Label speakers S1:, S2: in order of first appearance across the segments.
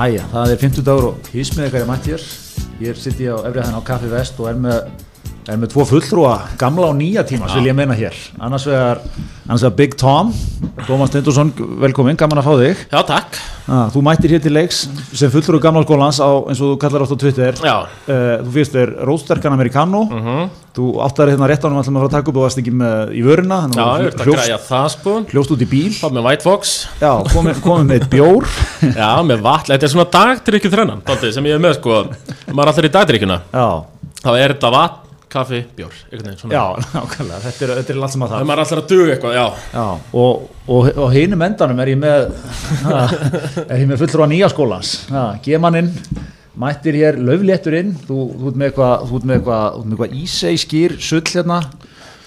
S1: Jæja, það er 50 dagur og hísmið ykkar er mætt hér. Hér sitt ég á efriðaðin á Kaffi Vest og er með, er með tvo fulltrúa gamla og nýja tímas vil ég meina hér. Annars vegar, Big Tom, Tómas Stendursson, velkomin, gaman að fá þig.
S2: Já, takk.
S1: Ah, þú mættir hér til leiks sem fulltrúi gamla skólans á, eins og þú kallar átt á Twitter.
S2: Já.
S1: Uh, þú fyrst er Rósterkan Americano, þú áttar hérna rétt ánum að fara að taka upp og varst ekki með í þannig
S2: Já, græja það sko.
S1: hljóst út í bíl.
S2: Fá með White Fox.
S1: Já, komið komi með bjór.
S2: Já, með vatn. Þetta er svona dagdrykju þrennan, sem ég er með sko. Maður er alltaf í dagdrykkjuna.
S1: Já,
S2: Þá er þetta vatn, kaffi, bjór. Veginn
S1: já, nákvæmlega, þetta er, þetta er langt sem að
S2: Það
S1: það.
S2: er alltaf að duga eitthvað, já.
S1: Já, og, og, og hinum endanum er ég með, er ég með fullur á nýja skólans. Gemanninn mættir hér löflétturinn, þú, þú ert með eitthvað, þú ert með eitthvað, þú ert með eitthvað ísei skýr sull hérna,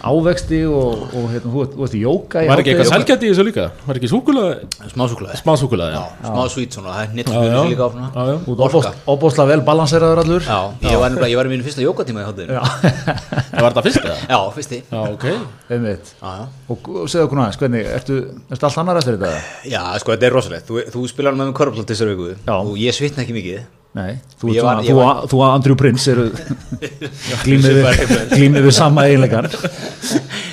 S1: ávexti og, og hérna, þú þú í jóka
S2: Var ekki eitthvað selgæti í þessu líka? Var ekki súkulega,
S3: Smá súkulega
S2: smá súkulega, já.
S3: Smá svít svona, það er
S2: Já,
S3: nýttsmjölu
S2: já.
S3: sér líka á svona
S2: Já, já.
S1: Þú ert óbóst- óbóstlega vel balanseraður allur.
S3: Já, ég var, ég var í mínu fyrsta jókatíma í hátinn Já,
S2: Það var þetta fyrst eða?
S3: fyrsti
S2: Já, ok.
S1: Einmitt.
S3: Já, já
S1: Og, segðu okkur næst, hvernig, ertu, ertu allt annar eftir þetta?
S3: Já, sko, þetta er rosalegt Þú, þú spilar með mér korflótt þessar viku
S1: Nei, þú,
S3: var-
S1: svona,
S3: ég
S1: þú,
S3: var-
S1: þú og Andrew Prince eru glýmið við sama eiginleikar.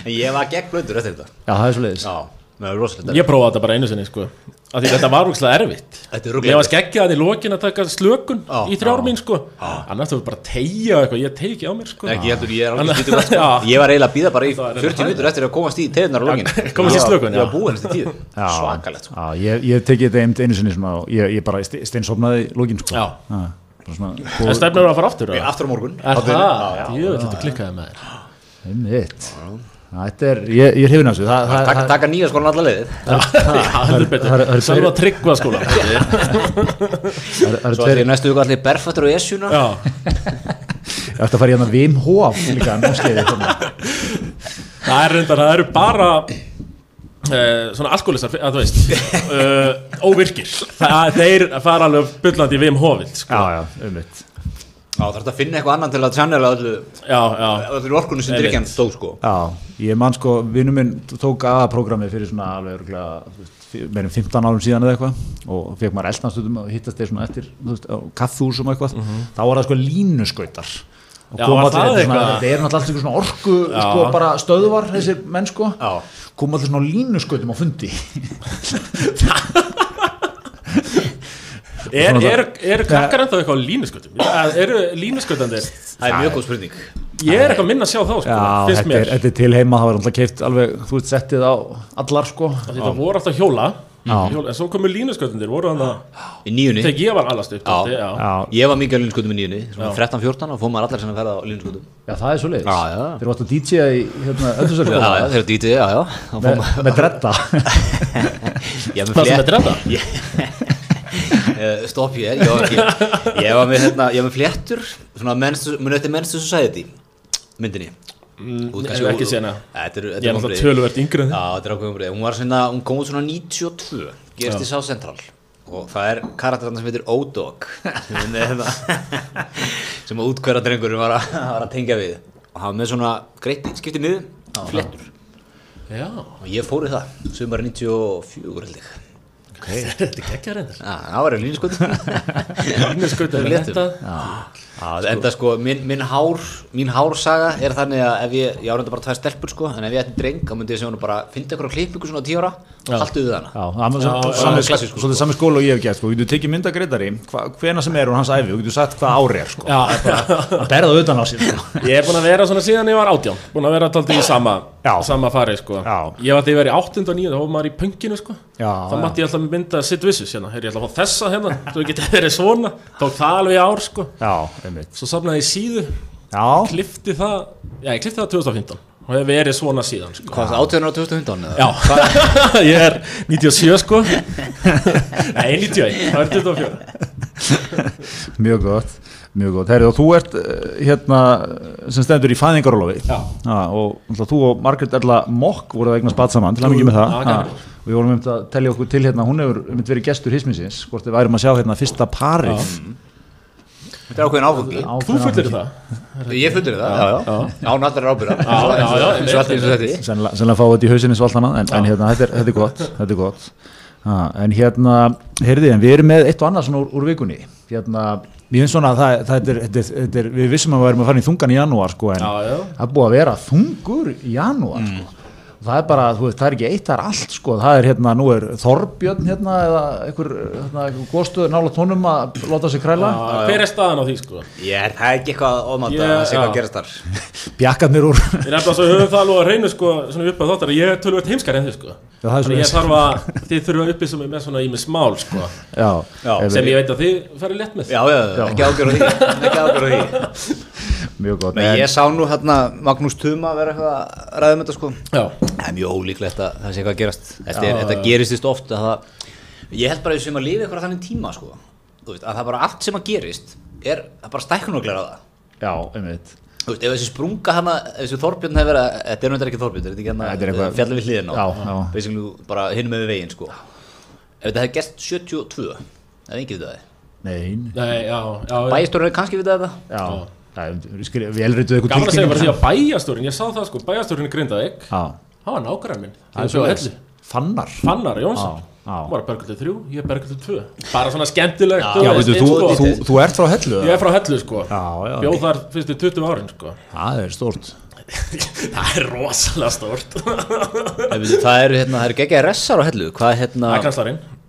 S3: En ég var gegn blöndur eftir þetta
S1: Já, það er svo leiðis.
S3: Já, rosalegt
S2: Ég prófaði þetta bara einu sinni, sko. Af því þetta var úrslega erfitt.
S3: Þetta er
S2: Ég var skeggjað í lokin að taka slökun
S3: Já,
S2: í þrjár
S3: já.
S2: mín, sko. Annars þú bara að tegja og eitthvað, ég tegi ekki á mér, sko.
S3: Ekki heldur, ég er alveg
S2: Annað-
S3: stýttur sko.
S2: Já.
S3: Ég var eiginlega að býða bara í
S2: Það er
S3: 40 minnur eftir að komast í tegunar á lógin
S2: Komast í slökun,
S3: Ég
S2: já.
S3: var búinn eftir tíu
S1: Já.
S3: Svakalegt sko.
S1: Já, ég, ég tekið þetta einu sinni svona, og ég, ég bara st- steinsofnaði lógin sko.
S2: Já.
S1: bara svona,
S2: En stefnir að fara aftur,
S3: Ég? Aftur á morgun
S2: Er það? Þetta klikkaði með þér.
S1: Er, ég, ég er hrifin af þessu. Það, það,
S3: Taka-
S1: það,
S3: Taka nýja skólan alla
S2: heldur
S1: það er- það er.
S2: Sælum að tryggva skóla.
S1: það, það, það,
S3: Svo ætti ég næstu viku allir berfættur og esjuna
S2: Já,
S1: Ég ætti að fara í Vim Hof líka námskeiði hérna.
S2: það er reyndar, það eru bara uh, svona alkoholistar, að þú veist, uh, óvirkir. Það, þeir fara alveg bullandi í Vim Hovild, sko.
S1: Já, já, einmitt.
S3: Já, það er að finna eitthvað annan til að channela öllu
S2: Já, já.
S3: öllu orkunni sem drikjan stóð sko
S1: Já, ég man sko, vinnu minn tók aða-programmið fyrir svona alveg en 15 árum síðan eða eitthvað og fekk maður eldnastutum og hittast þeir svona eftir, þú veist, á kaffúsum og eitthvað, þá var það sko línuskautar og
S2: Já,
S1: kom
S2: var
S1: allir,
S2: það
S1: þetta er
S2: eitthvað?
S1: þetta náttúrulega allt svona orku,
S2: Já.
S1: sko, bara stöðvar þessir menn sko,
S3: Já.
S1: kom allir svona á línuskautum á fundi
S2: Er, er, er krakkar ennþá eitthvað línuskötum? Eru línuskötandir?
S3: Það er mjög góð spurning
S2: Ég er eitthvað minna að sjá þá, sko,
S1: Já, þetta er, þetta er til heima, það var alltaf keift alveg, þú veist, settið á allar sko
S2: Þetta voru alltaf hjóla,
S1: Já.
S2: hjóla en svo komu línuskötandir, voru þannig að
S3: Í nýjunni
S2: þegar ég var allast upp,
S3: Já.
S2: já.
S1: Já,
S3: Ég var mikið á línuskotum í nýjunni Svona
S2: Já.
S3: 13-14 og fóð maður allar sem að ferða á línuskotum
S1: já, það er svo leiðis
S3: Já, já.
S1: Þeir varst að DJ í hérna,
S3: Já,
S1: öllum
S3: já, þeir eru dítið, já, já fór
S1: með,
S2: Það sem
S3: með
S2: er
S3: flétt Stopp ég, ég var ekki Ég var með, hérna, ég var með fléttur Svona eftir Men's Society Myndinni.
S2: Mm,
S3: Út kannski
S2: ekki séð hana.
S3: Þetta er-
S2: er
S3: er
S2: alltaf töluvert
S3: er breyð. Hún var svona, hún kom út svona 92, gerist í South Central. Og það er karakterinn sem heitir O-Dog. Sem er þetta sem að útkværa drengurinn var, var að tengja við. Og var með svona greitt skiptið miður, flettur og ég fór í það, sumar 94 held ég
S2: þetta er geggja reyndar.
S3: Það var í línskotun
S2: Línuskötan er
S3: Léttur.
S2: Þetta
S3: Já, enda sko, minn, minn hár mín hársaga er þannig að ef ég ég árenda bara tvær stelpur sko, en ef ég ætti dreng þá myndi ég segja hún bara, finna ykkur á klippingu svona 10 ára og haltu við hana
S1: Já, það er
S2: Já,
S1: sami, skóla og ég hef gert sko. Þú getur tekið mynda greiðari hvena sem er úr hans æfi, þú getur sagt hvað ári er sko.
S2: Já,
S1: að berða utan á sér sko.
S2: Ég er búin að vera svona síðan ég var átján Búin að vera taldið í sama, sama fari sko.
S1: Já.
S2: Ég var því að vera í áttund og nýjum þá var maður í pönginu sko.
S1: Já,
S2: þá
S1: já.
S2: mátti ég alltaf mynda Sid Vicious hérna. Heyr, ég ætla að fá þessa hérna ég geti verið svona Tók það alveg ár sko.
S1: Já, einmitt.
S2: Svo safnaði ég síðu.
S1: Já,
S2: Klifti það Já, ég klifti það 2015 Og hef verið svona síðan sko.
S3: Hvað, 18 ára 2015 eða?
S2: Já, ég er 97 sko. Nei, 91, það er 24
S1: mjög gott Mjög gott, herrið og þú ert uh, hérna sem stendur í fæðingarólofi
S2: Já.
S1: og þú og Margrét Erla Mokk voru að eigna spatt saman til að mikið með það.
S2: Já,
S1: við vorum um að telja okkur til hérna, hún hefur um verið gestur hisminsins, hvort við værum að sjá hérna fyrsta pari
S3: Þetta er ákveðin áfangi
S2: Þú fullir það?
S3: Ég fullir það, já, já Án allar er ábyrða
S2: Já, já, já,
S3: Eins og allt eins og þetta
S1: sennilega, sennilega fá þetta í hausinni svalt hana en, en hérna, þetta er, þetta er gott þetta er gott. Ha, en hérna, heyrði, en við erum með eitt og annað svona úr, úr vikunni. Hérna, ég finnst svona að það, er, þetta er, þetta er, við vissum að við erum að fara í þungan í janúar sko, en það búið að vera þungur í janúar
S2: Mm.
S1: sko. Það er bara, þú veist, það er ekki eitt, það er allt sko, það er hérna, nú er Þorbjörn hérna, eða einhver, hérna, einhver góðstöð nála tónum að láta sig kræla.
S2: Hver er staðan á því sko?
S3: Ég er það er ekki eitthvað ómátt að
S2: já.
S3: hvað gerast þar.
S1: Bjakkarnir úr
S2: Ég nefnilega svo höfum það alveg að reynu sko svona upp að þáttar að ég er tölvöld heimskar en þið sko.
S1: Já, er
S2: ég þarf að, þið þurfa að uppið sem með svona í með smál sko.
S1: Já,
S3: Já,
S2: sem ég veit að þið með
S1: mjög gott.
S3: Men ég sá nú hérna Magnús Tuma vera eitthvað að ræða um þetta sko.
S2: Já,
S3: Það er mjög ólíklegt að það sé eitthvað að gerast. Þetta,
S2: Já,
S3: er, þetta gerist þvist oft að það, Ég held bara að við sem að lifa eitthvað þannig tíma sko. Þú veist, að það bara allt sem að gerist er það bara stækkunuglega á það.
S1: Já, einmitt.
S3: Þú veist, ef þessi sprunga hana, ef þessi Þorbjörn hefur verið, þetta er náttúrulega ekki Þorbjörn, þetta er ekki hana
S1: eitthvað-
S3: fjallið við hliðin á,
S1: Já, já.
S3: basically bara hinn með veginn, sko. Ef þetta hefði gert 72, það er engið við það.
S1: Nei,
S2: nei, já, já.
S3: Bæjastórun er kannski við þetta.
S1: já, við elriðum eitthvað
S2: Gaman að segja bara því að bæjastúrin, ég sá það sko, bæjastúrin í Grindavík
S1: Já,
S2: Það var nágrann minn,
S1: það er svo
S2: hellu.
S1: Fannar.
S2: Fannar Jónsson, hann var Bergöldu 3, ég er Bergöldu 2 Bara svona skemmtilegt
S3: Já,
S1: veitu, þú, þú, þú ert frá hellu
S2: Ég er frá hellu sko.
S1: Já, já,
S2: Bjóð þar fyrstu 20 árin sko.
S1: Það er stórt.
S2: Það er rosalega stórt. Það
S3: eru, hérna, það eru geggjaði ressar á hellu, hvað er hérna,
S2: er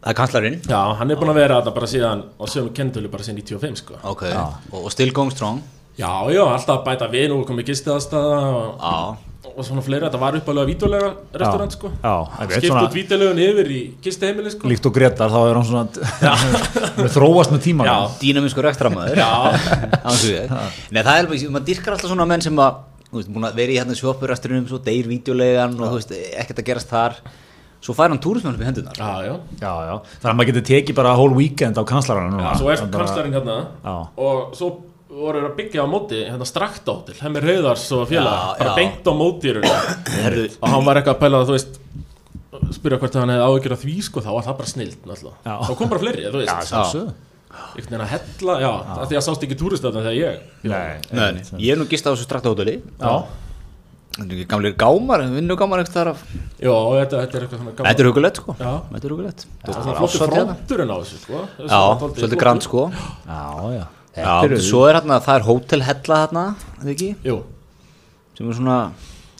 S3: það er kanslarinn.
S2: Já, hann er búin að vera þarna bara síðan á sömu kennitölu bara síðan 95 sko.
S3: Ok, og, og still going strong.
S2: Já, já, alltaf að bæta við nú komið gistiðastaða og,
S3: Já,
S2: og svona fleira, þetta var uppalega vítulega restaurant sko.
S1: Er
S2: Skipt út vítulegun yfir í gistiheimili sko.
S1: Líkt og Gretar, þá er hann svona með þróast með tíma
S2: Já.
S3: dýnamísku ég. Nei, það er alveg, maður dyrkar alltaf svona menn sem að, þú veist, búin að vera í hérna sjópurasturinnum, svo deyr vídeolegan og þú veist, ekkert að gerast þar. Svo fær hann túrismenn upp í hendunar.
S2: já, já.
S1: Já, já, þannig að maður getur tekið bara whole weekend á
S2: Já, svo er kanslarinn hérna
S1: Já.
S2: og svo voru að byggja á móti hérna straktdóttil, hemmir Rauðars og félag,
S3: Já,
S2: bara
S3: já.
S2: beint á móti í rauninni.
S3: Herðu,
S2: og hann var eitthvað að pæla að þú veist spyrja hvort hann hefði áhyggjur af því sko, þá var það bara snilt náttúrulega,
S1: Já.
S2: þá kom bara fleiri þú
S1: Já,
S2: veist, einhvern veginn að hella já, af því að sást ekki túristöðna þegar ég
S1: Nei,
S3: Nei, nei. Ég er nú gist á þessu
S1: Já,
S3: Þetta er ekki gamlir gámar, vinnugámar eitthvað þar af
S2: já, þetta, þetta er eitthvað svona
S3: Þetta er hugulegt sko.
S2: Já.
S3: Þetta er hugulegt
S2: það er svona flottu fronturinn á þessu sko.
S3: Já, svolítið
S2: flottur.
S3: grand sko.
S1: Já, já
S3: Já, svo er hérna, það er hótelhella hérna, eða ekki?
S2: Jú,
S3: sem er svona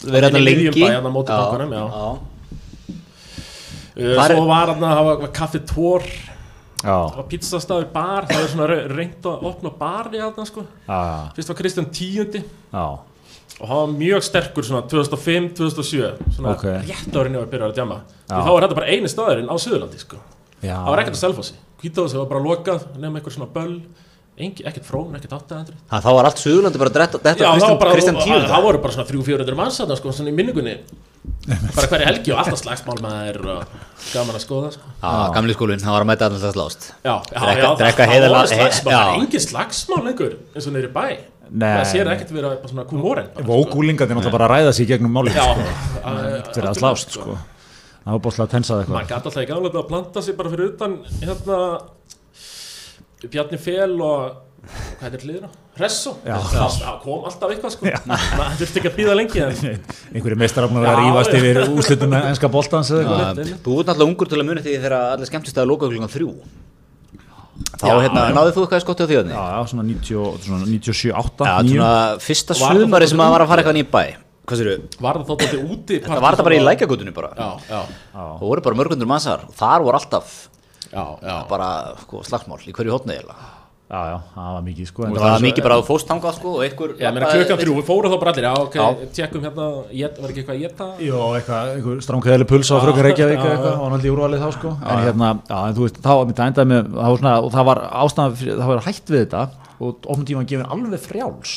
S3: verið hérna
S2: Inn í
S3: lengi.
S2: miðjum bæ, hérna á móti bankanum, já.
S3: já.
S2: uh,
S3: er-
S2: svo var hann að hafa kaffi tór
S1: Já,
S2: á pizzastafur bar, það er svona re- reynt að opna barni hérna sko.
S1: Já,
S2: fyrst var Kristján tíundi.
S1: Já.
S2: Og hann var mjög sterkur svona 2005, 2007 svona
S1: Ok.
S2: rétt árin ef að byrja að djama þá er þetta bara eini staðurinn á Suðurlandi sko.
S1: Já,
S2: það var ekkert að selfossi Hvítahúsi var ekkert frón, ekkert 800
S3: Það þá var allt Suðurlandi bara
S2: það
S3: Kristján
S2: var bara,
S3: Kristján
S2: það,
S3: tíu
S2: það voru bara svona 300-400 manns þarna sko, svona í minningunni. Bara hverja helgi og alltaf slagsmál með þær og gaman að skoða sko.
S3: Já, gamli skólinn, það var að mæta alltaf slást
S2: Já, já,
S3: Drekka-
S2: já, það- það það er
S3: já.
S2: engin slagsmál lengur eins og neyri bæ.
S1: Nei.
S2: það sér ekkert vera bara svona kumóren
S1: Vókúlingarnir náttúrulega bara að ræða sig í gegnum málið
S2: Já,
S1: sko. fyrir að slást sko. Það var bóðslega að tensað eitthvað.
S2: Maður gæti alltaf í Bjarni Fel og hvað er hliðina? Resso
S1: Já.
S2: það kom alltaf eitthvað sko maður þurfti ekki að býða lengi en
S1: einhverju meistarafn að að
S2: já.
S1: yfir úslitum með enska boltans eða eitthvað.
S3: Þú ert náttúrulega ungur til að muni því þegar allir skemmtist að loka klukkan þrjú Þá
S2: Já,
S3: hérna,
S2: já.
S3: náðið þú eitthvað skott á því
S1: Já, já, svona 90, svona 97, 8,
S3: Já,
S1: 9
S3: svona fyrsta
S2: það
S3: sumari sem maður var að fara eitthvað nýj bæ Hvað sér
S2: var það þótt að úti
S3: Það var þetta bara í lækjagutunni bara
S2: já, já,
S3: Það voru bara mörgundur mannsar og þar voru alltaf. Bara sko, slagsmál í hverju hotni eiginlega.
S1: Já, já, það var mikið sko en
S3: Það var
S1: svo-
S3: mikið bara að þú fóst þangað sko og einhver
S2: Já, meina klukkan þrjú, við fórum þá bara allir, já, ok,
S3: Já.
S2: tjekkum hérna, ég, var ekki eitthvað að geta?
S1: Jó, eitthvað, einhver stránkæðileg puls á frökkur Reykjavík eða eitthvað, var náttúrulega í úrvalið þá sko. En hérna, já, en þú veist, þá var mitt endaði með það var svona, og það var ástæðan, það var hætt við þetta og ofnum tíma gefin alveg frjáls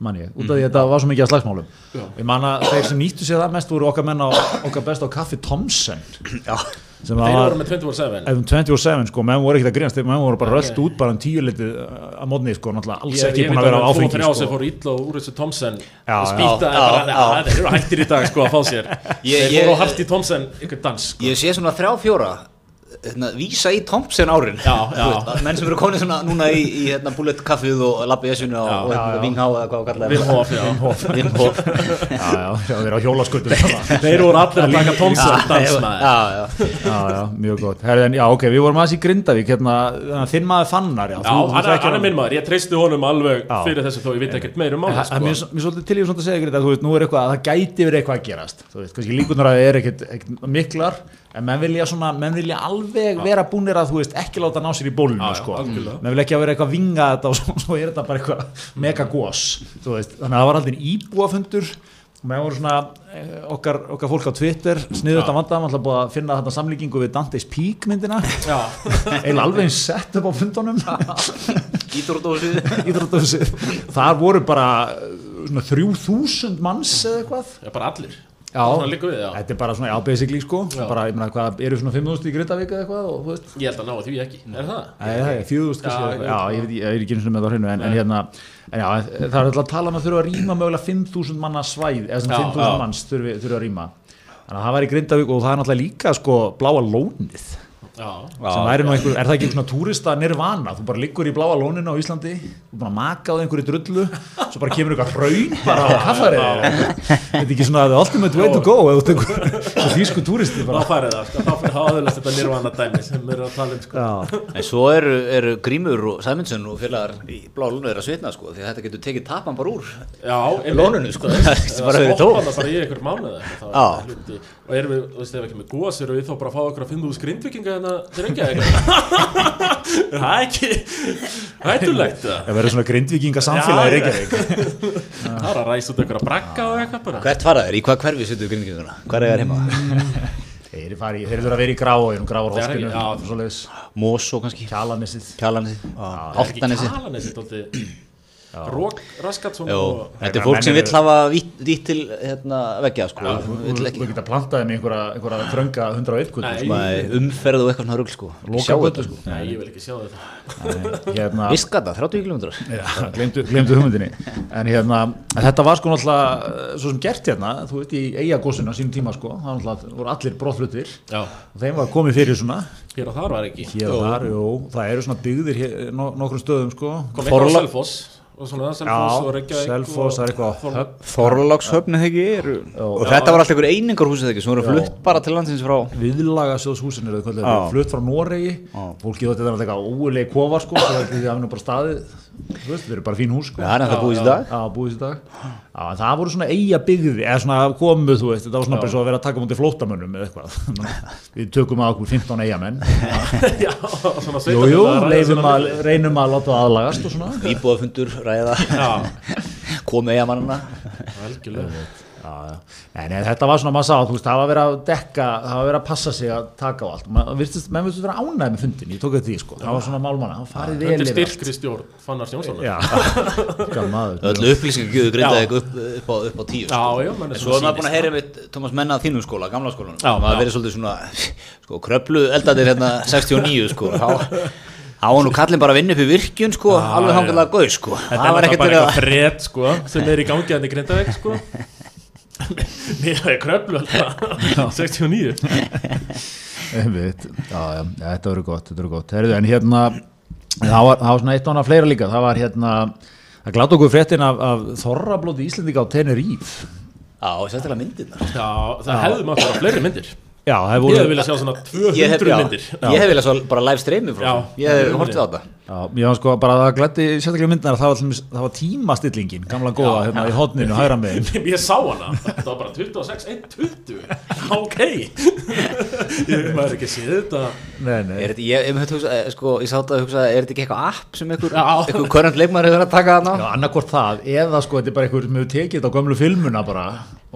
S1: mann ég, út af því að þetta var svo mikið að slagsmálum.
S2: Já.
S1: ég man að þeir sem nýttu sér það mest voru okkar menn á, okkar best á Kaffi Thompson
S3: Já,
S2: Þeir
S1: var
S2: voru með 24-7.
S1: ef um 27 sko, menn voru ekkert að grínast menn voru bara röllt út bara um tíu litið að mótni sko, náttúrulega alls ekki búin að vera á áfengi
S2: Ég veit að
S1: sko.
S2: sem fór illa og úr þessu Thomsen
S1: Já,
S2: og spýtaði bara, þeir eru hættir í dag sko að fá sér.
S3: Ég-
S2: Þeir
S3: ég-
S2: fóru á Harti Thomsen, ykkur dans sko.
S3: ég sé svona þrjá fjóra hérna, vísa í Thompson árin.
S2: Já, já.
S3: Að menn sem eru komin svona núna í, í hérna, bullet kaffið og labbi esunu og, og hérna, vinghá eða hvað kallar
S2: Wim Hof, já.
S3: Wim Hof.
S1: Já, já, já, þeir eru á hjólaskutum
S2: Þeir voru allir að taka Thompson dans
S3: já,
S2: maður.
S3: Já, já.
S1: já, já, mjög gott. Herri, en, já, ok, við vorum aðeins í Grindavík hérna, að þinn maður fannar
S2: hann er, minn maður, ég treysti honum alveg
S1: Já.
S2: fyrir þessu þó ég veit ekkert meir um
S1: En
S2: málið
S1: það- en Mér
S2: sko.
S1: mér svolítið til ég svona að segja Greta, þú veist, nú er eitthvað, að það gæti verið eitthvað að gerast þú veist, kannski líkunar að það er ekkert miklar en menn vilja svona, menn vilja alveg vera búnir að, þú veist, ekki láta ná sér í
S2: já,
S1: sko, menn vilja ekki að vera eitthvað að vinga þetta og svo, svo er þetta bara eitthvað mega veist, þannig að það var aldrei íbúafundur. Og menn voru svona eh, okkar, okkar fólk á Twitter sniður þetta vanda, mann ætla búið að finna þarna samlíkingu við Dante's Peak myndina. Eiginlega alveg sett upp á fundunum.
S3: Íþróttósið
S1: íþróttahúsið. Þar voru bara uh, svona 3000 manns eða eitthvað.
S2: Já, bara allir
S1: Já.
S2: Við,
S1: þetta er bara svona, já, basically sko. Bara, ég meina, hvað, eru svona 5000 í Grindavík eða eitthvað og þú veist?
S2: Ég held að ná því ekki, er það?
S1: Það er 4000 kannski,
S2: Já, ég
S1: ég er ekki eins og með það á hreinu en, en hérna, en já, það er alltaf að tala um að þurfa að rýma mögulega 5000 manna svæð eða svona
S2: Já,
S1: 5000
S2: já.
S1: manns þurfi að rýma. Þannig að það var í Grindavík og það er náttúrulega líka sko bláa lónið sem væri nú einhver, er það ekki svona túrista nirvana, þú bara liggur í bláa lóninu á Íslandi þú bara makaðu einhverju drullu svo bara kemur eitthvað hraun bara á kaffari þetta er ekki svona the ultimate way to go eða þú þýsku túristi
S2: þá farið það, sko, þá fyrir háðurlega þetta nirvana dæmi sem erum að tala um, sko.
S1: Já,
S3: En svo eru, eru Grímur og Sæmundsson og félagar í blá lúnu þeirra svitna sko því að þetta getur tekið tapan bara úr
S2: Já.
S3: Lóninu, sko. Það
S2: eða
S3: bara verið
S2: stoppa
S3: tómt.
S2: það bara í einhver mánuð er og erum við, þú veist, ef ekki með góðs hérna til eitthvað það er ekki hættulegt það
S1: það verður svona grindvikinga samfélagi í Reykjavík
S2: það er að ræsa út einhverja brakka og eitthvað bara
S3: Hvert fara þeir? Í hvað hverfi setur Gríminguna? Hvað er það heima?
S1: þeir eru að vera í gráin
S2: er
S1: hóskinu, svoleiðis
S3: Mosó kannski?
S1: kjalanissið
S3: Kjalanesi?
S2: Rók Raskatsson
S3: þetta er
S1: Menn
S3: fólk sem vill hafa vítt vítt til hérna, veggja sko.
S1: Þú geta plantaði með einhverja, einhverja þrönga 101 kutu
S2: Nei.
S1: sko.
S3: Umferð og eitthvað svona rugl sko? Þetta,
S1: sko.
S2: Nei, ég vil ekki sjá þetta.
S1: Hérna,
S3: Viskata, 30 km
S1: Já, glemdu, glemdu hugmyndinni. En hérna, en þetta var sko náttúrulega eh, svo sem gert hérna, þú veit í eigagósinu á sínum tíma sko, það var náttúrulega voru allir brottflutir
S2: Já,
S1: og þeim var komið fyrir svona.
S2: Hér og þar var ekki.
S1: Hér og þar, jú, það eru svona byggðir hér, no, nokkrum stöðum sko.
S2: Kom eitthvað á
S3: Forla-
S2: og svona Selfoss og Reykjavík
S1: Selfoss, er eitthvað
S3: Þorlagshöfn eða ekki? Eru Og þetta var alltaf einhver einingarhús eða ekki? Sem voru flutt bara til landsins frá
S1: viðlaga sjóðshúsin eru kallað, flutt frá Noregi. Fólki þetta er alltaf eitthvað óulegi kofar sko, það er því að það er bara staðið bara fín hús sko.
S3: Já, það er búið í dag
S1: Já, það voru svona eiga byggði eða svona komuð, þú veist, þetta var svona bara svo að vera að taka mútið flótamönnum eða eitthvað. Við tökum að okkur 15 eigamenn
S2: Já, svona
S1: Jú, jú,
S2: sveitarfélag ræða
S1: leifum
S2: sína
S1: að, reynum að láta það aðlagast og svona.
S3: Íbúafundur, ræða.
S2: Já,
S3: Komið eigamannina
S1: já. Nei, nei, þetta var svona, maður sá, þú veist, það var verið að dekka, það var verið að passa sig að taka á allt. Man virtist, menn virtist vera ánægð með fundin, ég tók þetta því, sko. Það var svona málmanna, það farið vel
S2: Þetta er
S1: yfir allt.
S2: styrkri stjórn Fannars Jónssonar
S1: Já, hvað maður.
S3: Öllu upplýsingar gjöðu grindaði upp, upp, á, upp á tíu
S2: Já,
S3: sko.
S2: já, menn er
S3: En Svo er
S2: svona
S3: maður búin að heyra með Tómas Menna að þínum skóla, gamla skólanum
S2: Já,
S3: maður
S2: já.
S3: verið svolítið svona sko, kröplu eldadir hérna 69 sko þá þá var nú kallin bara að vinna upp í virkjun sko, alveg
S2: já.
S3: hangilega gauð sko
S2: Þetta
S3: það
S2: er
S3: var
S2: bara eitthvað
S3: að
S2: fred sko sem er í gangi hann í Grindavík sko Er kröflu alltaf. 69
S1: Einmitt. Já, já, já, þetta verður gott, gott. Herðu, en hérna, það var, það var svona eitt annað fleira líka, það var hérna, það glátt okkur fréttin af, af Þorrablóti Íslendinga á Teneríf.
S3: Já, sérstaklega myndirnar.
S2: Já, það hefði maður bara fleiri myndir.
S1: Já, það
S2: Ég
S1: voru,
S2: hefði viljað sjá svona 200
S3: Ég hef, já,
S2: myndir.
S3: Ég hef viljað svo bara live streymi frá
S2: Já.
S3: ég hef hortið á þetta
S1: já, ég var sko bara að það glætti sérstaklega myndnar að það var, til dæmis- það var tímastillingin, gamla góða, hérna í hodninu, hægra megin.
S2: Ég sá hana, þetta var bara 26, 1, 20 Ok Ég maður ekki séð þetta
S1: Nei, nei.
S3: Er þetta, ég, ég, ég, hugsa, eh, sko, ég sátt að hugsa, er þetta ekki eitthvað app sem einhver,
S2: Já.
S3: einhver körrand leikmar hefur verið að taka þarna?
S1: Já, annarkvort það, eða sko, þetta er bara einhver sem hefur tekið þetta á gömlu filmuna bara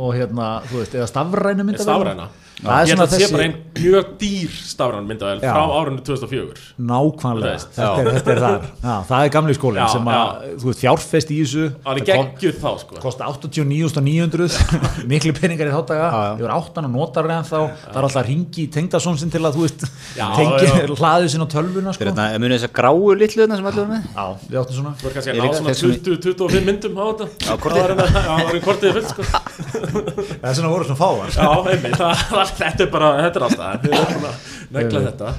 S1: og hérna, þú veist, eða stafrænu myndavél.
S2: Stafræna
S1: Það er
S2: Ég held að þetta sé bara einn mjög dýr stafræn myndavél
S1: Já.
S2: frá árunni 2004
S1: Nákvæmlega, þetta er, þetta er þar. Já, það er gamli skólinn
S2: Já,
S1: sem að þú veist, fjárfest í þessu.
S2: Það er geggjuð þá sko.
S1: kosta 89.900 miklu peningar í þá daga
S3: Já, já.
S1: yfir áttan og notar reyðan þá. Það er alltaf að ringi í tengdasónsinn til að þú veist
S2: Já,
S1: tengi
S2: já.
S1: hlaðið sinna á tölvuna
S3: Þetta er
S1: sko.
S3: hérna, munið þess að gráu litlu þarna sem allir var með?
S1: já, við áttum svona.
S2: Þú er kannski að ná svona
S3: þessum-
S2: 20-25 myndum á þetta.
S3: Já.
S2: Það hérna- já, það var í kortið fullt sko.
S1: Það er svona voru svona fáar
S2: Það, það, þetta er bara, þetta er alltaf Við erum búin að negla þetta.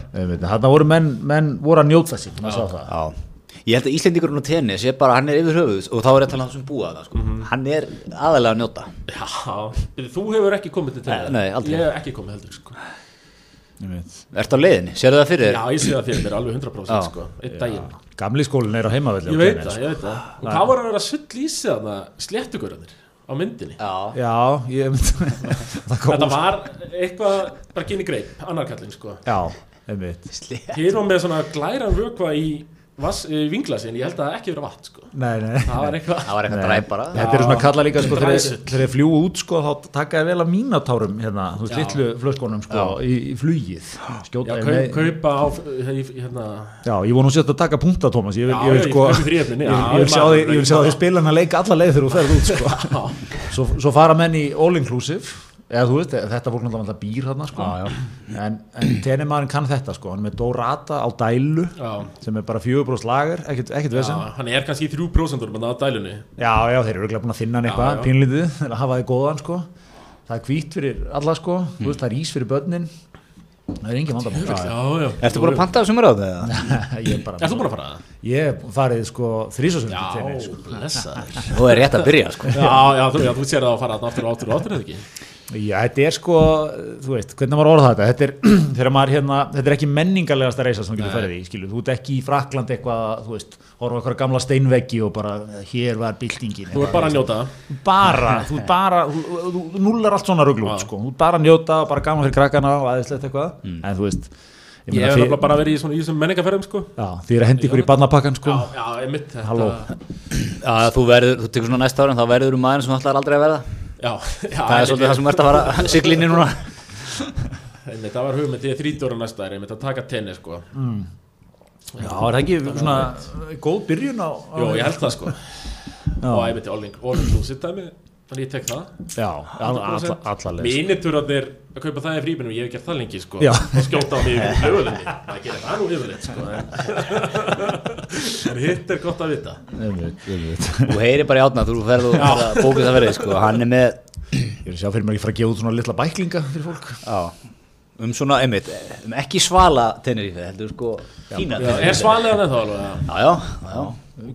S1: Þarna voru menn, menn voru að njóta það.
S3: Já. Ég held að Íslendingurinn á tennis er bara, hann er yfir höfuð og þá er ég að tala um það sem búa það sko. hann er aðalega að njóta.
S2: Já, þú hefur ekki komið til tennis?
S3: Nei, aldrei.
S2: Ég hef ekki komið heldur, sko.
S3: Ertu á leiðinni, sérðu það fyrir
S2: Já,
S3: þér?
S2: ég sé það fyrir mér alveg 100%
S3: Já.
S2: sko. Einn daginn.
S1: Gamli skólinn er á heimavelli
S2: Ég veit það, ég veit það. Og hvað var að vera sull í sig þarna sléttugurðanir á myndinni.
S3: Já,
S1: Já, ég það kom
S2: Þetta var eitthvað bara kynni greip, annarkallin sko.
S1: Já, einmitt.
S2: Hér var með svona glæran vökva í, vass, í vinglasin, ég held að það ekki verið vatn sko.
S1: Nei, nei.
S2: Það var eitthvað
S3: það var eitthvað dræp bara.
S1: Þetta er svona að kalla líka sko þegar þeir fljúu út sko þá taka þið vel að mínatárum hérna, þú veist,
S2: Já.
S1: litlu flöskonum sko í, í flugið.
S2: Já,
S1: skjóta
S2: kaup,
S1: nei,
S2: kaupa á í- hérna
S1: Já, ég vonu sér að taka punkta Tómas ég vil,
S2: Já,
S1: sko
S2: já,
S1: sjá
S2: maður-
S1: því ég vil sjá því spila hann að leika alla leið þegar þú ferð út sko.
S2: Já,
S1: svo, svo fara menn í all inclusive eða þú veist, þetta fólk náttúrulega býr hérna sko
S3: Já, já.
S1: en, en tennimaðurinn kann þetta sko hann er með Dorata á dælu
S2: já,
S1: sem er bara fjögurbróst lager, ekkert, ekkert vesen
S2: já, hann er kannski í 3% menn á dælunni
S1: Já, já, þeir eru örugglega búin að finna hann
S2: Já,
S1: eitthvað
S2: já.
S1: pínlítið, að hafa þið góðan sko. það er hvít fyrir alla sko. þú veist, það er ís fyrir börnin það er engin vandamál
S2: Já, já
S3: Ertu búin að panta þessum ráð eða?
S1: ég er bara
S2: Ertu búin að fara það?
S1: ég farið sko
S2: Já,
S1: tennis sko.
S2: blessaður
S3: Þú er rétt að byrja sko
S2: Já, já, þú, já, þú sér það að fara þarna aftur og aftur og aftur ekki
S1: Já, þetta er sko, þú veist, hvernig maður orða þetta? Þetta er, þegar maður hérna, þetta er ekki menningarlegasta reysa sem þú getur farið í, skilju þú ert ekki í Frakland eitthvað, þú veist horfa á eitthvað gamla steinveggi og bara hér var byltingin.
S2: Þú er bara að njóta.
S1: Bara, þú ert bara þú, þú, þú nullar allt svona
S2: Já.
S1: sko. þú ert bara að njóta, bara gaman fyrir krakkana og aðeinslegt eitthvað, en þú veist
S2: Ég
S1: meina,
S2: hef bara verið í svona í þessum menningarferðum sko.
S1: Já, þið er að hendi ykkur í barnapakkan sko.
S2: Já, já, ég mitt þetta
S1: Halló.
S3: Já, þú verður, þú tekur svona næsta árin þá verður þú maður sem ætlar aldrei að verða
S2: Já, já
S3: Það er svolítið það sem ert að fara að sigla inn í núna
S2: Einmitt, það var hugmynd, ég er 30 ára næsta er einmitt að taka tennis sko
S1: já, er það ekki svona góð byrjun á, á
S2: Jó, ég held það sko
S1: Já.
S2: Og einmitt í All All Þannig ég tek það.
S1: Já, alla, alla, leið sko.
S2: Mínitúrarnir að kaupa það í fríbinum Ég hef gert það lengi sko.
S1: Já.
S2: Og skjóta á mig í höfuðinni Það gerir það nú yfirleitt sko En hitt er gott að vita.
S3: Þú heyri bara í átna, þú ferð og ferð að bókið það verið sko. Hann er með,
S1: ég er að sjá fyrir mér ekki fara að gefa út svona litla bæklinga fyrir fólk.
S3: Já Um svona, einmitt, um ekki svala Tenerife, heldur sko Fína
S2: Já,
S3: Tenerife.
S2: Er svalega en þá alveg?
S3: Já, já, já,